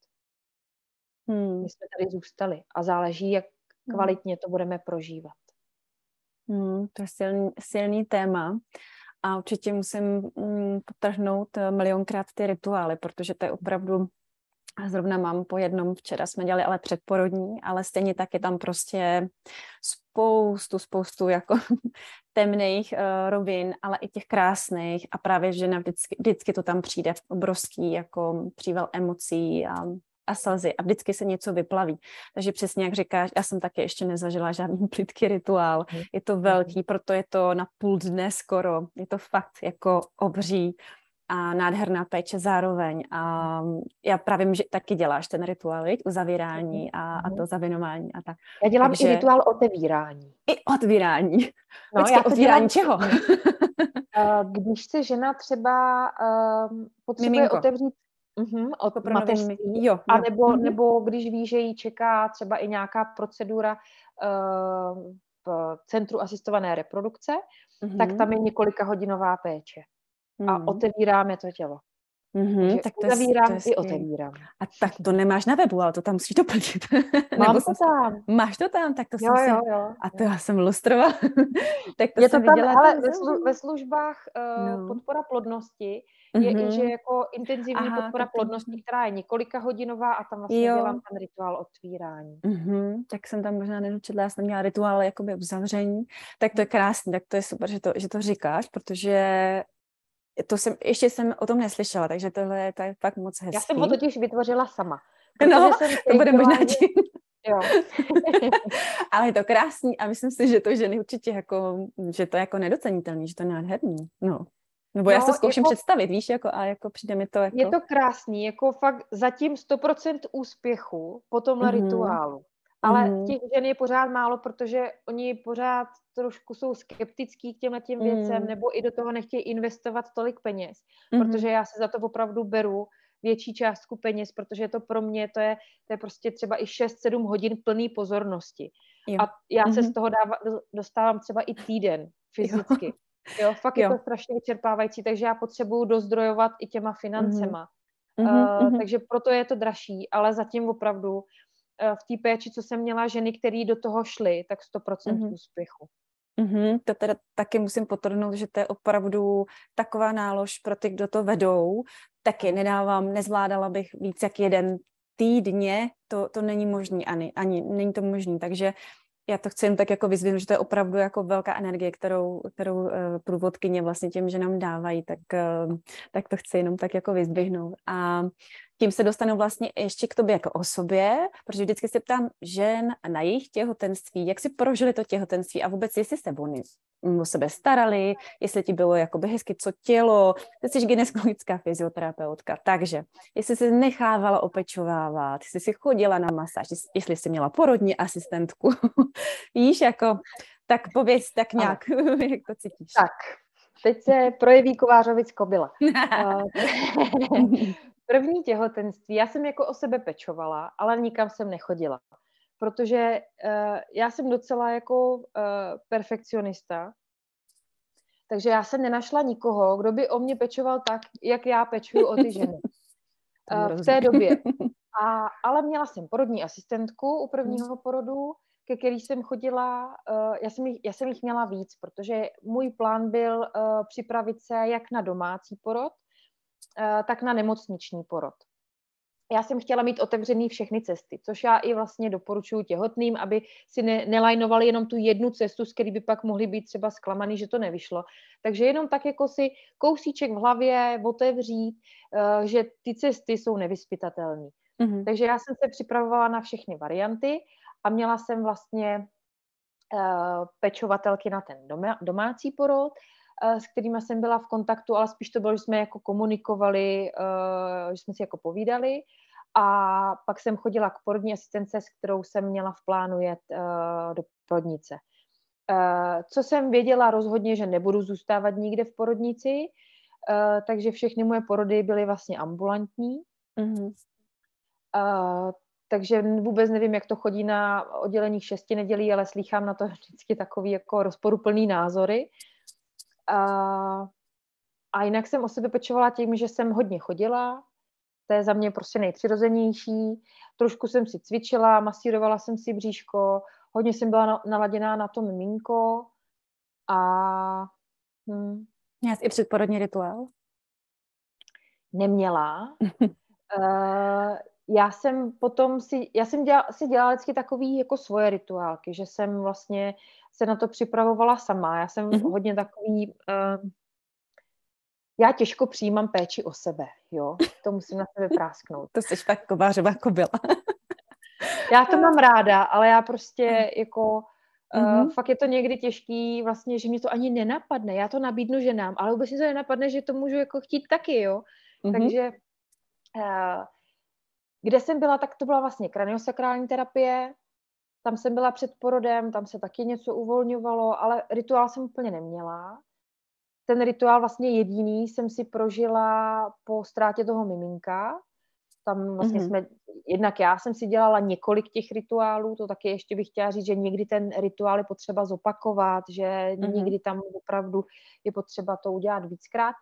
[SPEAKER 2] Hmm. My jsme tady zůstali a záleží, jak hmm. kvalitně to budeme prožívat.
[SPEAKER 1] Hmm, to je silný, silný téma a určitě musím mm, potrhnout eh, milionkrát ty rituály, protože to je opravdu zrovna mám po jednom, včera jsme dělali ale předporodní, ale stejně tak je tam prostě spoustu, spoustu jako temných uh, rovin, ale i těch krásných a právě žena vždycky, vždycky to tam přijde v obrovský jako příval emocí a, a slzy a vždycky se něco vyplaví. Takže přesně jak říkáš, já jsem taky ještě nezažila žádný plitký rituál. Mhm. Je to velký, proto je to na půl dne skoro. Je to fakt jako obří a nádherná péče zároveň. A já právě vím, že taky děláš ten rituál, viď? uzavírání a, a to mhm. zavinování a tak.
[SPEAKER 2] Já dělám Takže... i rituál otevírání.
[SPEAKER 1] I otvírání. No, Počkej, já otvírání dělám... čeho?
[SPEAKER 2] Eh, když se žena třeba uh, potřebuje Miminko. otevřít Uh-huh, od jako mateřství, jo, jo. A nebo, uh-huh. nebo když ví, že jí čeká třeba i nějaká procedura uh, v centru asistované reprodukce, uh-huh. tak tam je několika hodinová péče a hmm. otevíráme to tělo. Mm-hmm, tak to uzavírám je, to je i otevírám.
[SPEAKER 1] A tak to nemáš na webu, ale to tam musíš doplnit.
[SPEAKER 2] Mám to tam.
[SPEAKER 1] Máš to tam, tak to
[SPEAKER 2] jo,
[SPEAKER 1] jsem
[SPEAKER 2] jo, jo,
[SPEAKER 1] A to já jsem lustrovala.
[SPEAKER 2] tak to je to tam, ale ve, slu, ve službách uh, no. podpora plodnosti je mm-hmm. i, že jako intenzivní Aha, podpora tak plodnosti, která je několika hodinová a tam vlastně jo. dělám ten rituál otvírání.
[SPEAKER 1] Mm-hmm. Tak jsem tam možná nedočetla, já jsem měla rituál jakoby uzavření, tak to je krásné, tak to je super, že to, že to říkáš, protože to jsem, ještě jsem o tom neslyšela, takže tohle je, to je fakt moc hezký.
[SPEAKER 2] Já jsem ho totiž vytvořila sama.
[SPEAKER 1] No, jsem to bude možná tím. Jo. Ale je to krásný a myslím si, že to ženy určitě jako, že to je jako nedocenitelný, že to je nádherný. No. Nebo no, já se zkouším jako, představit, víš, jako, a jako přijde mi to jako...
[SPEAKER 2] Je to krásný, jako fakt zatím 100% úspěchu po tomhle mm-hmm. rituálu. Ale mm. těch žen je pořád málo, protože oni pořád trošku jsou skeptický k těmhle těm věcem, mm. nebo i do toho nechtějí investovat tolik peněz, mm. protože já se za to opravdu beru větší částku peněz, protože to pro mě to je, to je prostě třeba i 6-7 hodin plný pozornosti. Jo. A já mm. se z mhm. toho dáva, dostávám třeba i týden fyzicky. Jo. Jo, fakt jo. je to strašně vyčerpávající, takže já potřebuju dozdrojovat i těma financema. Mm-hmm. Uh, takže proto je to dražší, ale zatím opravdu v té péči, co jsem měla ženy, které do toho šly, tak 100% mm-hmm. úspěchu.
[SPEAKER 1] Mm-hmm, to teda taky musím potrhnout, že to je opravdu taková nálož pro ty, kdo to vedou. Taky nedávám, nezvládala bych víc jak jeden týdně, to, to není možný ani, ani není to možný, takže já to chci jen tak jako vyzvihnout, že to je opravdu jako velká energie, kterou, kterou uh, průvodkyně vlastně těm, že nám dávají, tak, uh, tak to chci jenom tak jako vyzdvihnout. A tím se dostanu vlastně ještě k tobě jako osobě, protože vždycky se ptám žen na jejich těhotenství, jak si prožili to těhotenství a vůbec jestli se oni o sebe starali, jestli ti bylo jakoby hezky co tělo, ty jsi gynekologická fyzioterapeutka, takže jestli jsi nechávala opečovávat, jestli jsi chodila na masáž, jestli jsi měla porodní asistentku, víš, jako, tak pověz tak nějak, jak to cítíš.
[SPEAKER 2] Tak, teď se projeví kovářovic kobila. První těhotenství, já jsem jako o sebe pečovala, ale nikam jsem nechodila. Protože uh, já jsem docela jako uh, perfekcionista, takže já jsem nenašla nikoho, kdo by o mě pečoval tak, jak já pečuju o ty ženy. Uh, v té době. A, ale měla jsem porodní asistentku u prvního porodu, ke který jsem chodila, uh, já, jsem jich, já jsem jich měla víc, protože můj plán byl uh, připravit se jak na domácí porod, tak na nemocniční porod já jsem chtěla mít otevřený všechny cesty, což já i vlastně doporučuji těhotným, aby si ne, nelajnovali jenom tu jednu cestu, z který by pak mohli být třeba zklamaný, že to nevyšlo. Takže jenom tak jako si kousíček v hlavě otevřít, uh, že ty cesty jsou nevyspytatelné. Mm-hmm. Takže já jsem se připravovala na všechny varianty a měla jsem vlastně uh, pečovatelky na ten domácí porod, s kterými jsem byla v kontaktu, ale spíš to bylo, že jsme jako komunikovali, že jsme si jako povídali a pak jsem chodila k porodní asistence, s kterou jsem měla v plánu jet uh, do porodnice. Co jsem věděla rozhodně, že nebudu zůstávat nikde v porodnici, takže všechny moje porody byly vlastně ambulantní. Mm-hmm. Takže vůbec nevím, jak to chodí na oddělení šesti nedělí, ale slýchám na to vždycky takový jako rozporuplný názory. A, a jinak jsem o sebe pečovala tím, že jsem hodně chodila, to je za mě prostě nejpřirozenější. Trošku jsem si cvičila, masírovala jsem si bříško, hodně jsem byla naladěná na to miminko a...
[SPEAKER 1] Hm. Měla jsi i předporodní rituál?
[SPEAKER 2] Neměla. uh, já jsem potom si, já jsem dělala, si dělala vždycky takový jako svoje rituálky, že jsem vlastně se na to připravovala sama. Já jsem mm-hmm. hodně takový, uh, já těžko přijímám péči o sebe, jo, to musím na sebe prásknout.
[SPEAKER 1] to jsi fakt kovářová kobila.
[SPEAKER 2] já to mám ráda, ale já prostě jako Mm-hmm. Uh, fakt je to někdy těžký, vlastně, že mě to ani nenapadne. Já to nabídnu ženám, ale vůbec mi to nenapadne, že to můžu jako chtít taky, jo. Mm-hmm. Takže uh, kde jsem byla, tak to byla vlastně kraniosakrální terapie, tam jsem byla před porodem, tam se taky něco uvolňovalo, ale rituál jsem úplně neměla. Ten rituál vlastně jediný jsem si prožila po ztrátě toho miminka. Tam vlastně mm-hmm. jsme, jednak já jsem si dělala několik těch rituálů, to taky ještě bych chtěla říct, že někdy ten rituál je potřeba zopakovat, že mm-hmm. někdy tam opravdu je potřeba to udělat víckrát.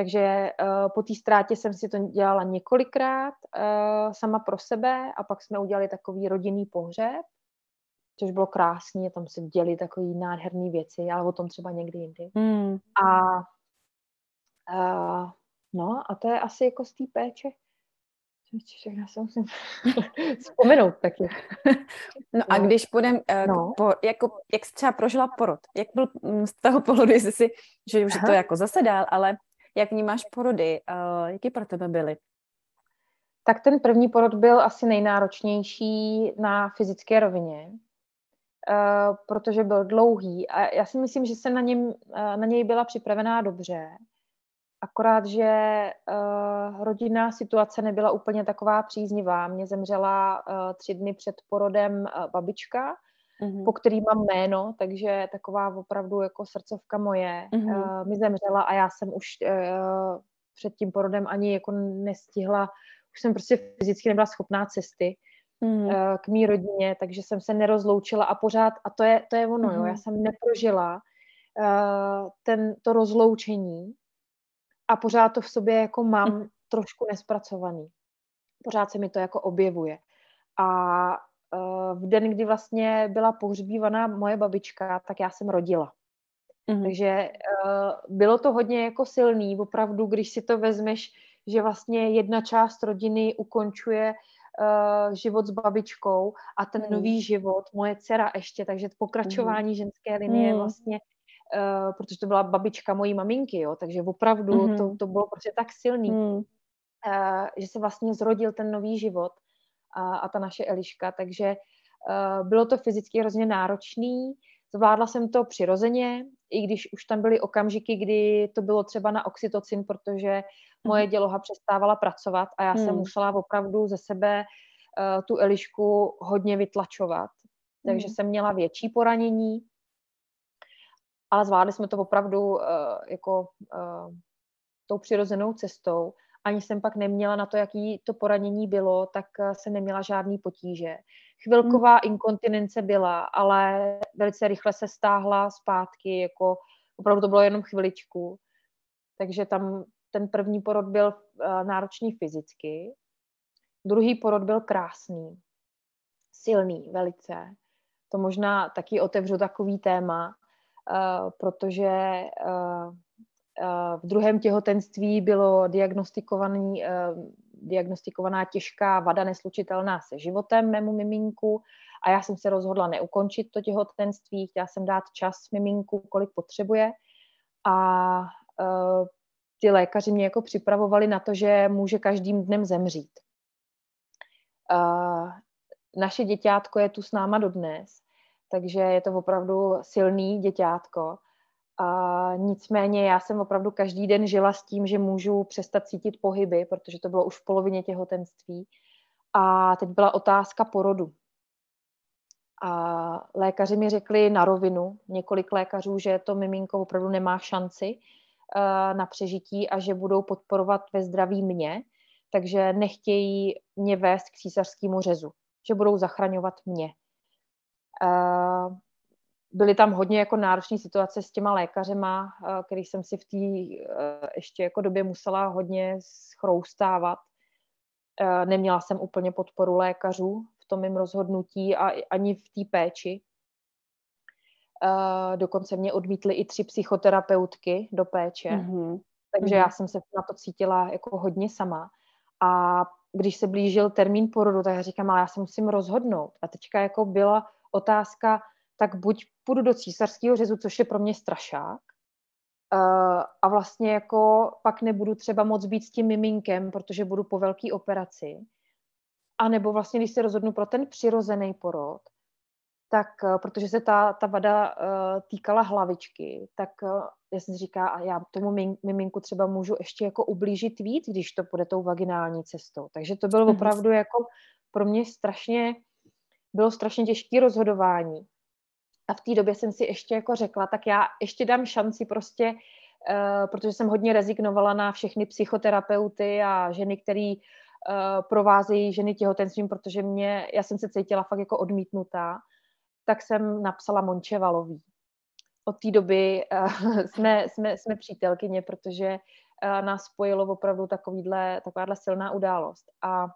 [SPEAKER 2] Takže uh, po té ztrátě jsem si to dělala několikrát uh, sama pro sebe a pak jsme udělali takový rodinný pohřeb, což bylo krásný, tam se děli takové nádherné věci, ale o tom třeba někdy jindy. Hmm. A uh, no a to je asi jako z té péče. Všechno se musím vzpomenout taky.
[SPEAKER 1] No a když půjdem, uh, no. po, jako, jak jsi třeba prožila porod? Jak byl mm, z toho pohledu, jestli si, že už je to jako zase dál, ale jak vnímáš porody? Uh, jaký pro tebe byly?
[SPEAKER 2] Tak ten první porod byl asi nejnáročnější na fyzické rovině, uh, protože byl dlouhý a já si myslím, že se na, něm, uh, na něj byla připravená dobře. Akorát, že rodinná situace nebyla úplně taková příznivá. Mě zemřela tři dny před porodem babička, mm-hmm. po který mám jméno, takže taková opravdu jako srdcovka moje mm-hmm. uh, mi zemřela a já jsem už uh, před tím porodem ani jako nestihla, už jsem prostě fyzicky nebyla schopná cesty mm-hmm. uh, k mý rodině, takže jsem se nerozloučila a pořád, a to je, to je ono, mm-hmm. jo, já mm-hmm. jsem neprožila uh, ten, to rozloučení a pořád to v sobě jako mám mm-hmm. trošku nespracovaný. Pořád se mi to jako objevuje. A v den, kdy vlastně byla pohřbívaná moje babička, tak já jsem rodila. Mm-hmm. Takže uh, bylo to hodně jako silný, opravdu, když si to vezmeš, že vlastně jedna část rodiny ukončuje uh, život s babičkou a ten mm. nový život, moje dcera ještě, takže pokračování mm. ženské linie mm. vlastně, uh, protože to byla babička mojí maminky, jo, takže opravdu mm. to, to bylo prostě tak silný, mm. uh, že se vlastně zrodil ten nový život a, a ta naše Eliška, takže uh, bylo to fyzicky hrozně náročný, zvládla jsem to přirozeně, i když už tam byly okamžiky, kdy to bylo třeba na oxytocin, protože moje mhm. děloha přestávala pracovat a já hmm. jsem musela opravdu ze sebe uh, tu Elišku hodně vytlačovat. Takže hmm. jsem měla větší poranění, ale zvládli jsme to opravdu uh, jako uh, tou přirozenou cestou ani jsem pak neměla na to, jaký to poranění bylo, tak eh, se neměla žádný potíže. Chvilková hmm. inkontinence byla, ale velice rychle se stáhla zpátky, jako opravdu to bylo jenom chviličku. Takže tam ten první porod byl uh, náročný fyzicky, druhý porod byl krásný, silný velice. To možná taky otevřu takový téma, uh, protože uh, v druhém těhotenství bylo diagnostikovaný, eh, diagnostikovaná těžká vada neslučitelná se životem mému miminku a já jsem se rozhodla neukončit to těhotenství, chtěla jsem dát čas miminku, kolik potřebuje a eh, ty lékaři mě jako připravovali na to, že může každým dnem zemřít. Naše děťátko je tu s náma dodnes, takže je to opravdu silný děťátko a nicméně já jsem opravdu každý den žila s tím, že můžu přestat cítit pohyby, protože to bylo už v polovině těhotenství. A teď byla otázka porodu. A lékaři mi řekli na rovinu, několik lékařů, že to miminko opravdu nemá šanci uh, na přežití a že budou podporovat ve zdraví mě, takže nechtějí mě vést k císařskému řezu, že budou zachraňovat mě. Byly tam hodně jako náročné situace s těma lékařema, uh, který jsem si v té uh, ještě jako době musela hodně schroustávat. Uh, neměla jsem úplně podporu lékařů v tom mým rozhodnutí a ani v té péči. Dokonce mě odmítly i tři psychoterapeutky do péče. Mm-hmm. Takže mm-hmm. já jsem se na to cítila jako hodně sama. A když se blížil termín porodu, tak já říkám, ale já se musím rozhodnout. A teďka jako byla otázka, tak buď půjdu do císařského řezu, což je pro mě strašák, uh, a vlastně jako pak nebudu třeba moc být s tím miminkem, protože budu po velké operaci. A nebo vlastně, když se rozhodnu pro ten přirozený porod, tak uh, protože se ta, ta vada uh, týkala hlavičky, tak uh, já jsem si říká, a já tomu miminku třeba můžu ještě jako ublížit víc, když to půjde tou vaginální cestou. Takže to bylo mm-hmm. opravdu jako pro mě strašně, bylo strašně těžké rozhodování. A v té době jsem si ještě jako řekla, tak já ještě dám šanci prostě, uh, protože jsem hodně rezignovala na všechny psychoterapeuty a ženy, které uh, provázejí ženy těhotenstvím, protože mě, já jsem se cítila fakt jako odmítnutá, tak jsem napsala Mončevalový od té doby uh, jsme, jsme, jsme přítelkyně, protože nás spojilo opravdu takovýhle, takováhle silná událost. A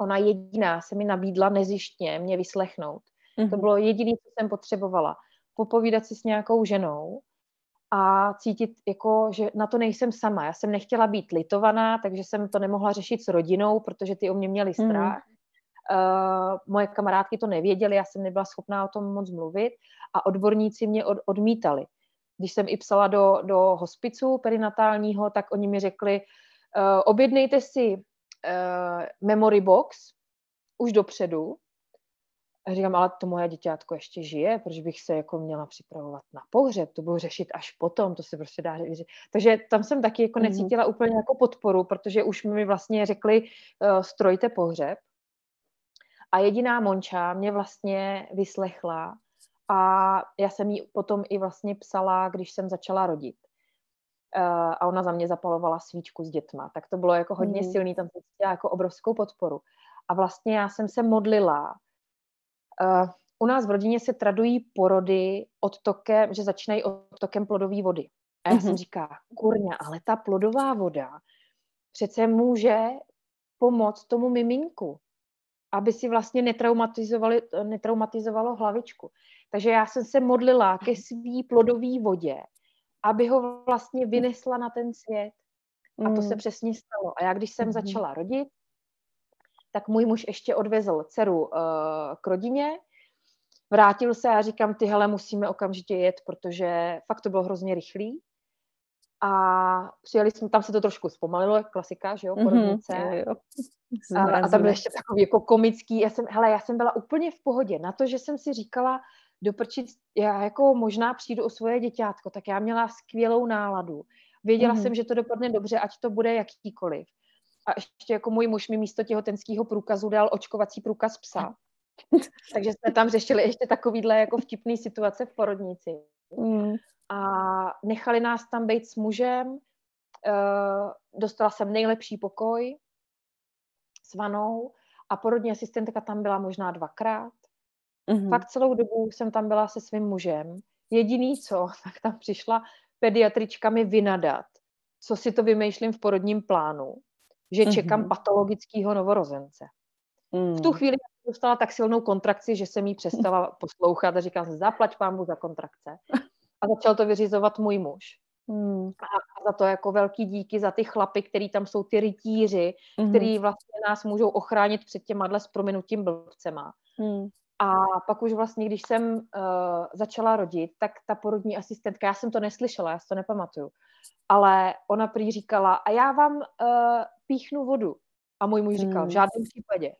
[SPEAKER 2] ona jediná se mi nabídla nezištně mě vyslechnout. Mm-hmm. To mhm. bylo jediné, co jsem potřebovala. Popovídat si s nějakou ženou a cítit, jako, že na to nejsem sama. Já jsem nechtěla být litovaná, takže jsem to nemohla řešit s rodinou, protože ty o mě měli mhm. strach. Mm. Uh, moje kamarádky to nevěděly, já jsem nebyla schopná o tom moc mluvit a odborníci mě od, odmítali. Když jsem i psala do, do hospicu perinatálního, tak oni mi řekli, uh, objednejte si uh, memory box už dopředu. A říkám, ale to moje děťátko ještě žije, proč bych se jako měla připravovat na pohřeb, to budu řešit až potom, to se prostě dá řešit. Takže tam jsem taky jako mhm. necítila mm-hmm. úplně jako podporu, protože už mi vlastně řekli, uh, strojte pohřeb, a jediná Monča mě vlastně vyslechla a já jsem jí potom i vlastně psala, když jsem začala rodit. Uh, a ona za mě zapalovala svíčku s dětma. Tak to bylo jako hodně mm. silný, tam jsem cítila jako obrovskou podporu. A vlastně já jsem se modlila. Uh, u nás v rodině se tradují porody odtokem, že začínají odtokem plodové vody. A já mm-hmm. jsem mhm. říká, kurňa, ale ta plodová voda přece může pomoct tomu miminku aby si vlastně netraumatizovali, netraumatizovalo hlavičku. Takže já jsem se modlila ke svý plodové vodě, aby ho vlastně vynesla na ten svět. A to se mm. přesně stalo. A já, když jsem mm-hmm. začala rodit, tak můj muž ještě odvezl dceru uh, k rodině, vrátil se a říkám, ty hele, musíme okamžitě jet, protože fakt to bylo hrozně rychlý. A přijeli jsme, tam se to trošku zpomalilo, klasika, že jo, mhm, porodnice. Mm-hmm, jo, jo. A, a tam byl ještě takový jako komický, já jsem, hele, já jsem byla úplně v pohodě, na to, že jsem si říkala, doprčit, já jako možná přijdu o svoje děťátko, tak já měla skvělou náladu. Věděla mm-hmm. jsem, že to dopadne dobře, ať to bude jakýkoliv. A ještě jako můj muž mi místo těhotenského průkazu dal očkovací průkaz psa. Takže jsme tam řešili ještě takovýhle jako vtipný situace v porodnici. Mm a nechali nás tam být s mužem. Uh, dostala jsem nejlepší pokoj s vanou a porodní asistentka tam byla možná dvakrát. Mm-hmm. Fakt celou dobu jsem tam byla se svým mužem. Jediný co, tak tam přišla pediatrička mi vynadat, co si to vymýšlím v porodním plánu, že mm-hmm. čekám patologického novorozence. Mm. V tu chvíli dostala tak silnou kontrakci, že jsem jí přestala poslouchat a říkala, zaplať pámu za kontrakce a začal to vyřizovat můj muž. Hmm. A za to jako velký díky za ty chlapy, který tam jsou ty rytíři, hmm. který vlastně nás můžou ochránit před těma s prominutím blbcema. Hmm. A pak už vlastně, když jsem uh, začala rodit, tak ta porodní asistentka, já jsem to neslyšela, já si to nepamatuju, ale ona prý říkala, a já vám uh, píchnu vodu. A můj muž říkal, hmm. v žádném případě.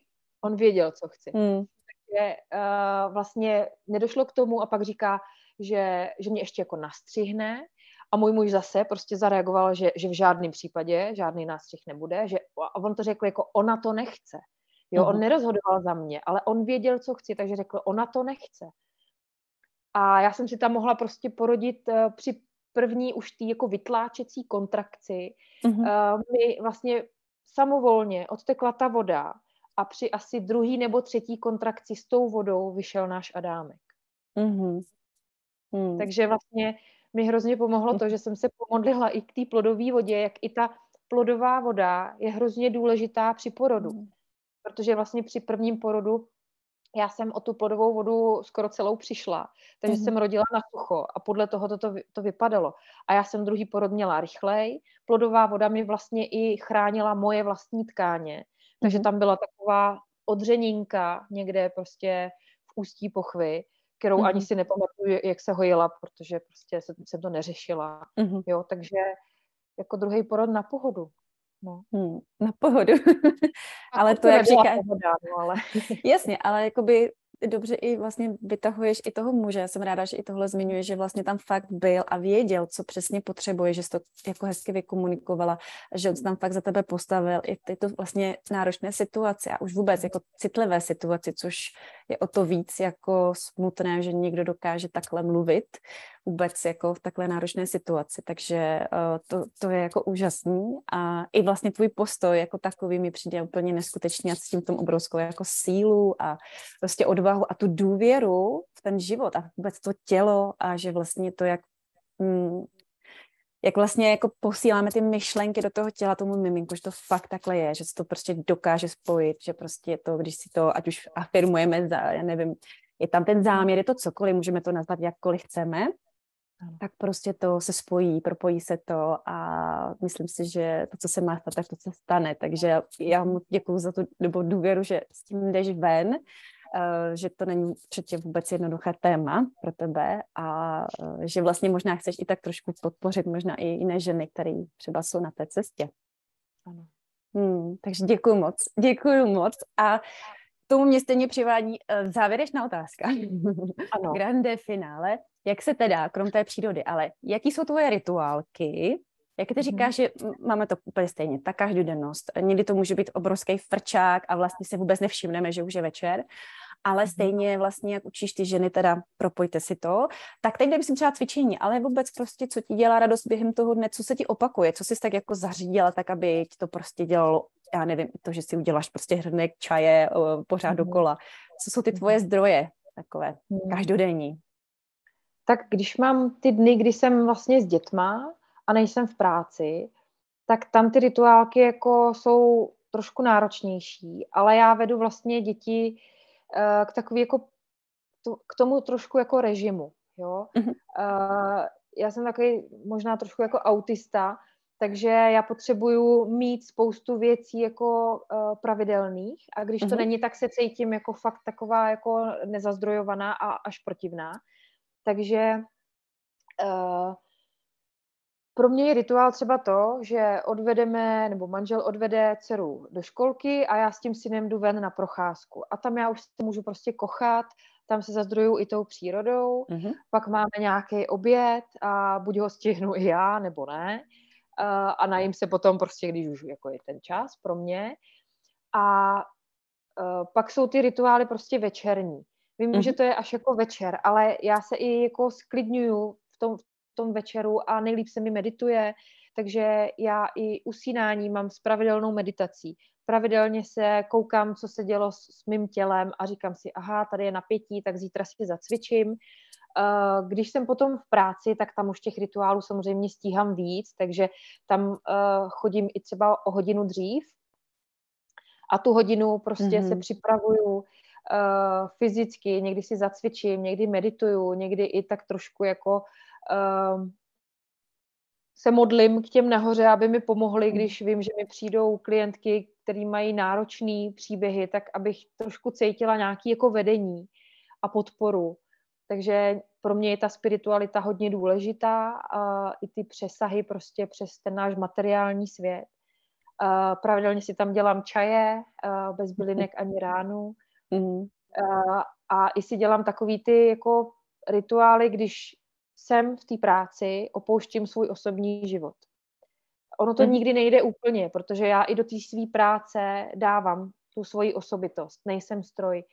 [SPEAKER 2] On věděl, co chci. Hmm. Takže uh, vlastně nedošlo k tomu a pak říká, že, že mě ještě jako nastřihne a můj muž zase prostě zareagoval, že, že v žádném případě žádný nástřih nebude, že, a on to řekl jako ona to nechce. Jo, mm-hmm. on mhm. nerozhodoval za mě, ale on věděl, co chci, takže řekl, ona to nechce. A já jsem si tam mohla prostě porodit uh, při první už tý jako vytláčecí kontrakci. Mm-hmm. Uh, mi vlastně samovolně odtekla ta voda a při asi druhý nebo třetí kontrakci s tou vodou vyšel náš Adámek. Mm-hmm. Hmm. Takže vlastně mi hrozně pomohlo to, že jsem se pomodlila i k té plodové vodě, jak i ta plodová voda je hrozně důležitá při porodu. Hmm. Protože vlastně při prvním porodu já jsem o tu plodovou vodu skoro celou přišla, takže mm. jsem rodila na sucho a podle toho to, to, to vypadalo. A já jsem druhý porod měla rychlej. Plodová voda mi vlastně i chránila moje vlastní tkáně, takže mm. tam byla taková odřeninka někde prostě v ústí pochvy, kterou mm. ani si nepamatuju, jak se hojila, protože prostě jsem, jsem to neřešila. Mm. Jo, takže jako druhý porod na pohodu.
[SPEAKER 1] No. Hmm, na pohodu. ale to, jak říká... Pohoda, no, ale... Jasně, ale jakoby dobře i vlastně vytahuješ i toho muže. Já jsem ráda, že i tohle zmiňuje, že vlastně tam fakt byl a věděl, co přesně potřebuje, že jsi to jako hezky vykomunikovala, že on tam fakt za tebe postavil i ty to vlastně náročné situace a už vůbec jako citlivé situace, což je o to víc jako smutné, že někdo dokáže takhle mluvit vůbec jako v takhle náročné situaci, takže uh, to, to je jako úžasný. A i vlastně tvůj postoj jako takový mi přijde úplně neskutečný a s tím tom obrovskou jako sílu a prostě odvahu a tu důvěru v ten život a vůbec to tělo a že vlastně to, jak mm, jak vlastně jako posíláme ty myšlenky do toho těla tomu miminku, že to fakt takhle je, že se to prostě dokáže spojit, že prostě to, když si to, ať už afirmujeme, za, já nevím, je tam ten záměr, je to cokoliv, můžeme to nazvat jakkoliv chceme, tak prostě to se spojí, propojí se to a myslím si, že to, co se má stát, tak to se stane. Takže já mu děkuji za tu nebo důvěru, že s tím jdeš ven, že to není určitě vůbec jednoduché téma pro tebe a uh, že vlastně možná chceš i tak trošku podpořit možná i jiné ženy, které třeba jsou na té cestě. Ano. Hmm, takže děkuji moc, děkuji moc a tomu mě stejně přivádí uh, závěrečná otázka. Ano. Grande finále. Jak se teda, krom té přírody, ale jaký jsou tvoje rituálky, jak ty mhm. říkáš, že máme to úplně stejně, ta každodennost. Někdy to může být obrovský frčák a vlastně se vůbec nevšimneme, že už je večer, ale mhm. stejně vlastně, jak učíš ty ženy, teda propojte si to, tak teď myslím třeba cvičení, ale vůbec prostě, co ti dělá radost během toho dne, co se ti opakuje, co jsi tak jako zařídila, tak aby ti to prostě dělalo, já nevím, to, že si uděláš prostě hrnek čaje pořád mhm. dokola. Co jsou ty tvoje zdroje takové každodenní?
[SPEAKER 2] tak když mám ty dny, kdy jsem vlastně s dětma a nejsem v práci, tak tam ty rituálky jako jsou trošku náročnější, ale já vedu vlastně děti uh, k takový jako k tomu trošku jako režimu, jo. Uh, já jsem takový možná trošku jako autista, takže já potřebuju mít spoustu věcí jako uh, pravidelných a když to mhm. není, tak se cítím jako fakt taková jako nezazdrojovaná a až protivná. Takže uh, pro mě je rituál třeba to, že odvedeme, nebo manžel odvede dceru do školky a já s tím synem jdu ven na procházku. A tam já už se můžu prostě kochat, tam se zazdroju i tou přírodou, mm-hmm. pak máme nějaký oběd a buď ho stihnu i já, nebo ne. A najím se potom prostě, když už jako je ten čas pro mě. A uh, pak jsou ty rituály prostě večerní. Vím, mm-hmm. že to je až jako večer, ale já se i jako sklidňuju v tom, v tom večeru a nejlíp se mi medituje, takže já i usínání mám s pravidelnou meditací. Pravidelně se koukám, co se dělo s, s mým tělem a říkám si, aha, tady je napětí, tak zítra si zacvičím. Uh, když jsem potom v práci, tak tam už těch rituálů samozřejmě stíhám víc, takže tam uh, chodím i třeba o hodinu dřív a tu hodinu prostě mm-hmm. se připravuju uh, fyzicky, někdy si zacvičím, někdy medituju, někdy i tak trošku jako uh, se modlím k těm nahoře, aby mi pomohli, hmm. když vím, že mi přijdou klientky, které mají náročné příběhy, tak abych trošku cítila nějaký jako vedení a podporu. Takže pro mě je ta spiritualita hodně důležitá a i ty přesahy prostě přes ten náš materiální svět. Uh, pravidelně si tam dělám čaje, uh, bez bylinek ani ránu. Mm. A, a i si dělám takový ty jako rituály, když jsem v té práci, opouštím svůj osobní život. Ono to mm. nikdy nejde úplně, protože já i do té své práce dávám tu svoji osobitost. Nejsem stroj,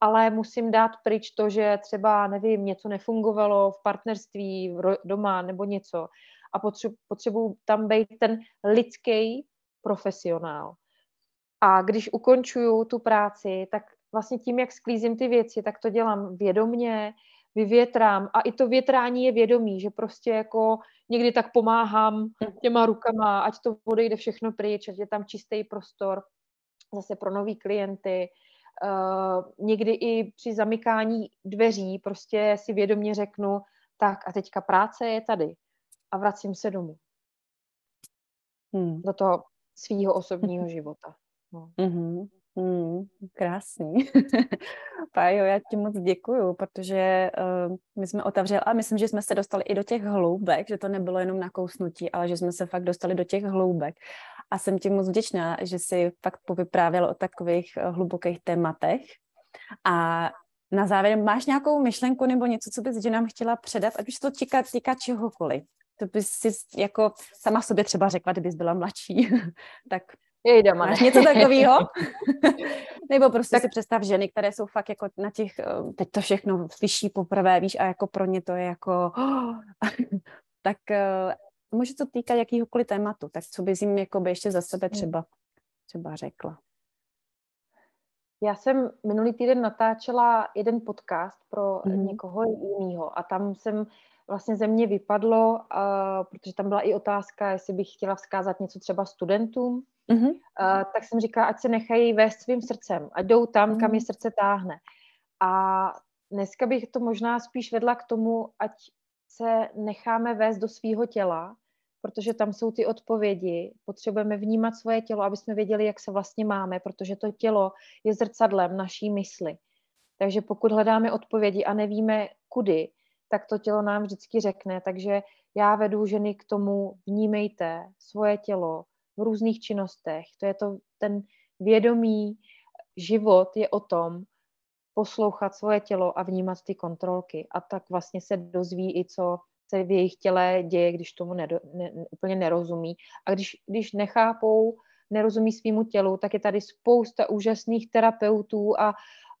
[SPEAKER 2] ale musím dát pryč to, že třeba, nevím, něco nefungovalo v partnerství, v ro- doma nebo něco a potřebuji potřebuji tam být ten lidský profesionál. A když ukončuju tu práci, tak vlastně tím, jak sklízím ty věci, tak to dělám vědomně, vyvětrám. A i to větrání je vědomí, že prostě jako někdy tak pomáhám hm. těma rukama, ať to odejde všechno pryč, ať je tam čistý prostor zase pro nový klienty. Uh, někdy i při zamykání dveří prostě si vědomě řeknu, tak a teďka práce je tady a vracím se domů. Hmm. Do toho svýho osobního života. No.
[SPEAKER 1] Mm-hmm. Hmm, krásný. Pájo, já ti moc děkuju, protože uh, my jsme otevřeli, a myslím, že jsme se dostali i do těch hloubek, že to nebylo jenom na kousnutí, ale že jsme se fakt dostali do těch hloubek. A jsem ti moc vděčná, že jsi fakt povyprávěl o takových uh, hlubokých tématech. A na závěr máš nějakou myšlenku nebo něco, co bys že nám chtěla předat, ať už to týká, týká čehokoliv. To bys si jako sama sobě třeba řekla, kdybys byla mladší. tak
[SPEAKER 2] Jejda, Máš
[SPEAKER 1] něco takového? Nebo prostě tak... si představ ženy, které jsou fakt jako na těch, eh, teď to všechno slyší poprvé, víš, a jako pro ně to je jako, tak uh, může to týkat jakýhokoliv tématu, tak co bys jim jako by ještě za sebe hmm. třeba, třeba řekla?
[SPEAKER 2] Já jsem minulý týden natáčela jeden podcast pro mm. někoho jiného a tam jsem vlastně ze mě vypadlo, uh, protože tam byla i otázka, jestli bych chtěla vzkázat něco třeba studentům, mm-hmm. uh, tak jsem říkala, ať se nechají vést svým srdcem, ať jdou tam, mm-hmm. kam je srdce táhne. A dneska bych to možná spíš vedla k tomu, ať se necháme vést do svého těla, protože tam jsou ty odpovědi. Potřebujeme vnímat svoje tělo, aby jsme věděli, jak se vlastně máme, protože to tělo je zrcadlem naší mysli. Takže pokud hledáme odpovědi a nevíme kudy, tak to tělo nám vždycky řekne. Takže já vedu ženy k tomu, vnímejte svoje tělo v různých činnostech. To je to, ten vědomý život je o tom, poslouchat svoje tělo a vnímat ty kontrolky. A tak vlastně se dozví i, co se v jejich těle děje, když tomu nedo, ne, úplně nerozumí. A když, když nechápou, nerozumí svýmu tělu, tak je tady spousta úžasných terapeutů a,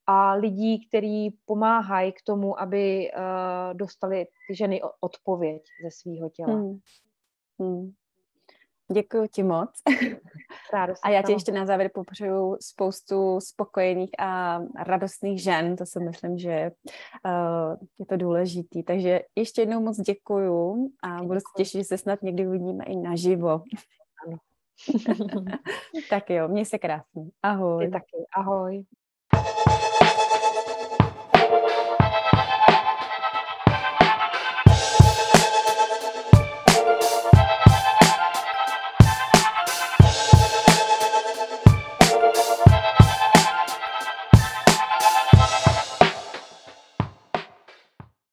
[SPEAKER 2] a lidí, kteří pomáhají k tomu, aby uh, dostali ty ženy odpověď ze svého těla. Hmm.
[SPEAKER 1] Hmm. Děkuji ti moc. a já ti ještě na závěr popřeju spoustu spokojených a radostných žen, to si myslím, že uh, je to důležitý. Takže ještě jednou moc děkuju a děkuju. budu se těšit, že se snad někdy uvidíme i naživo. Ano. tak jo, měj se krásně. Ahoj.
[SPEAKER 2] Ty taky. Ahoj.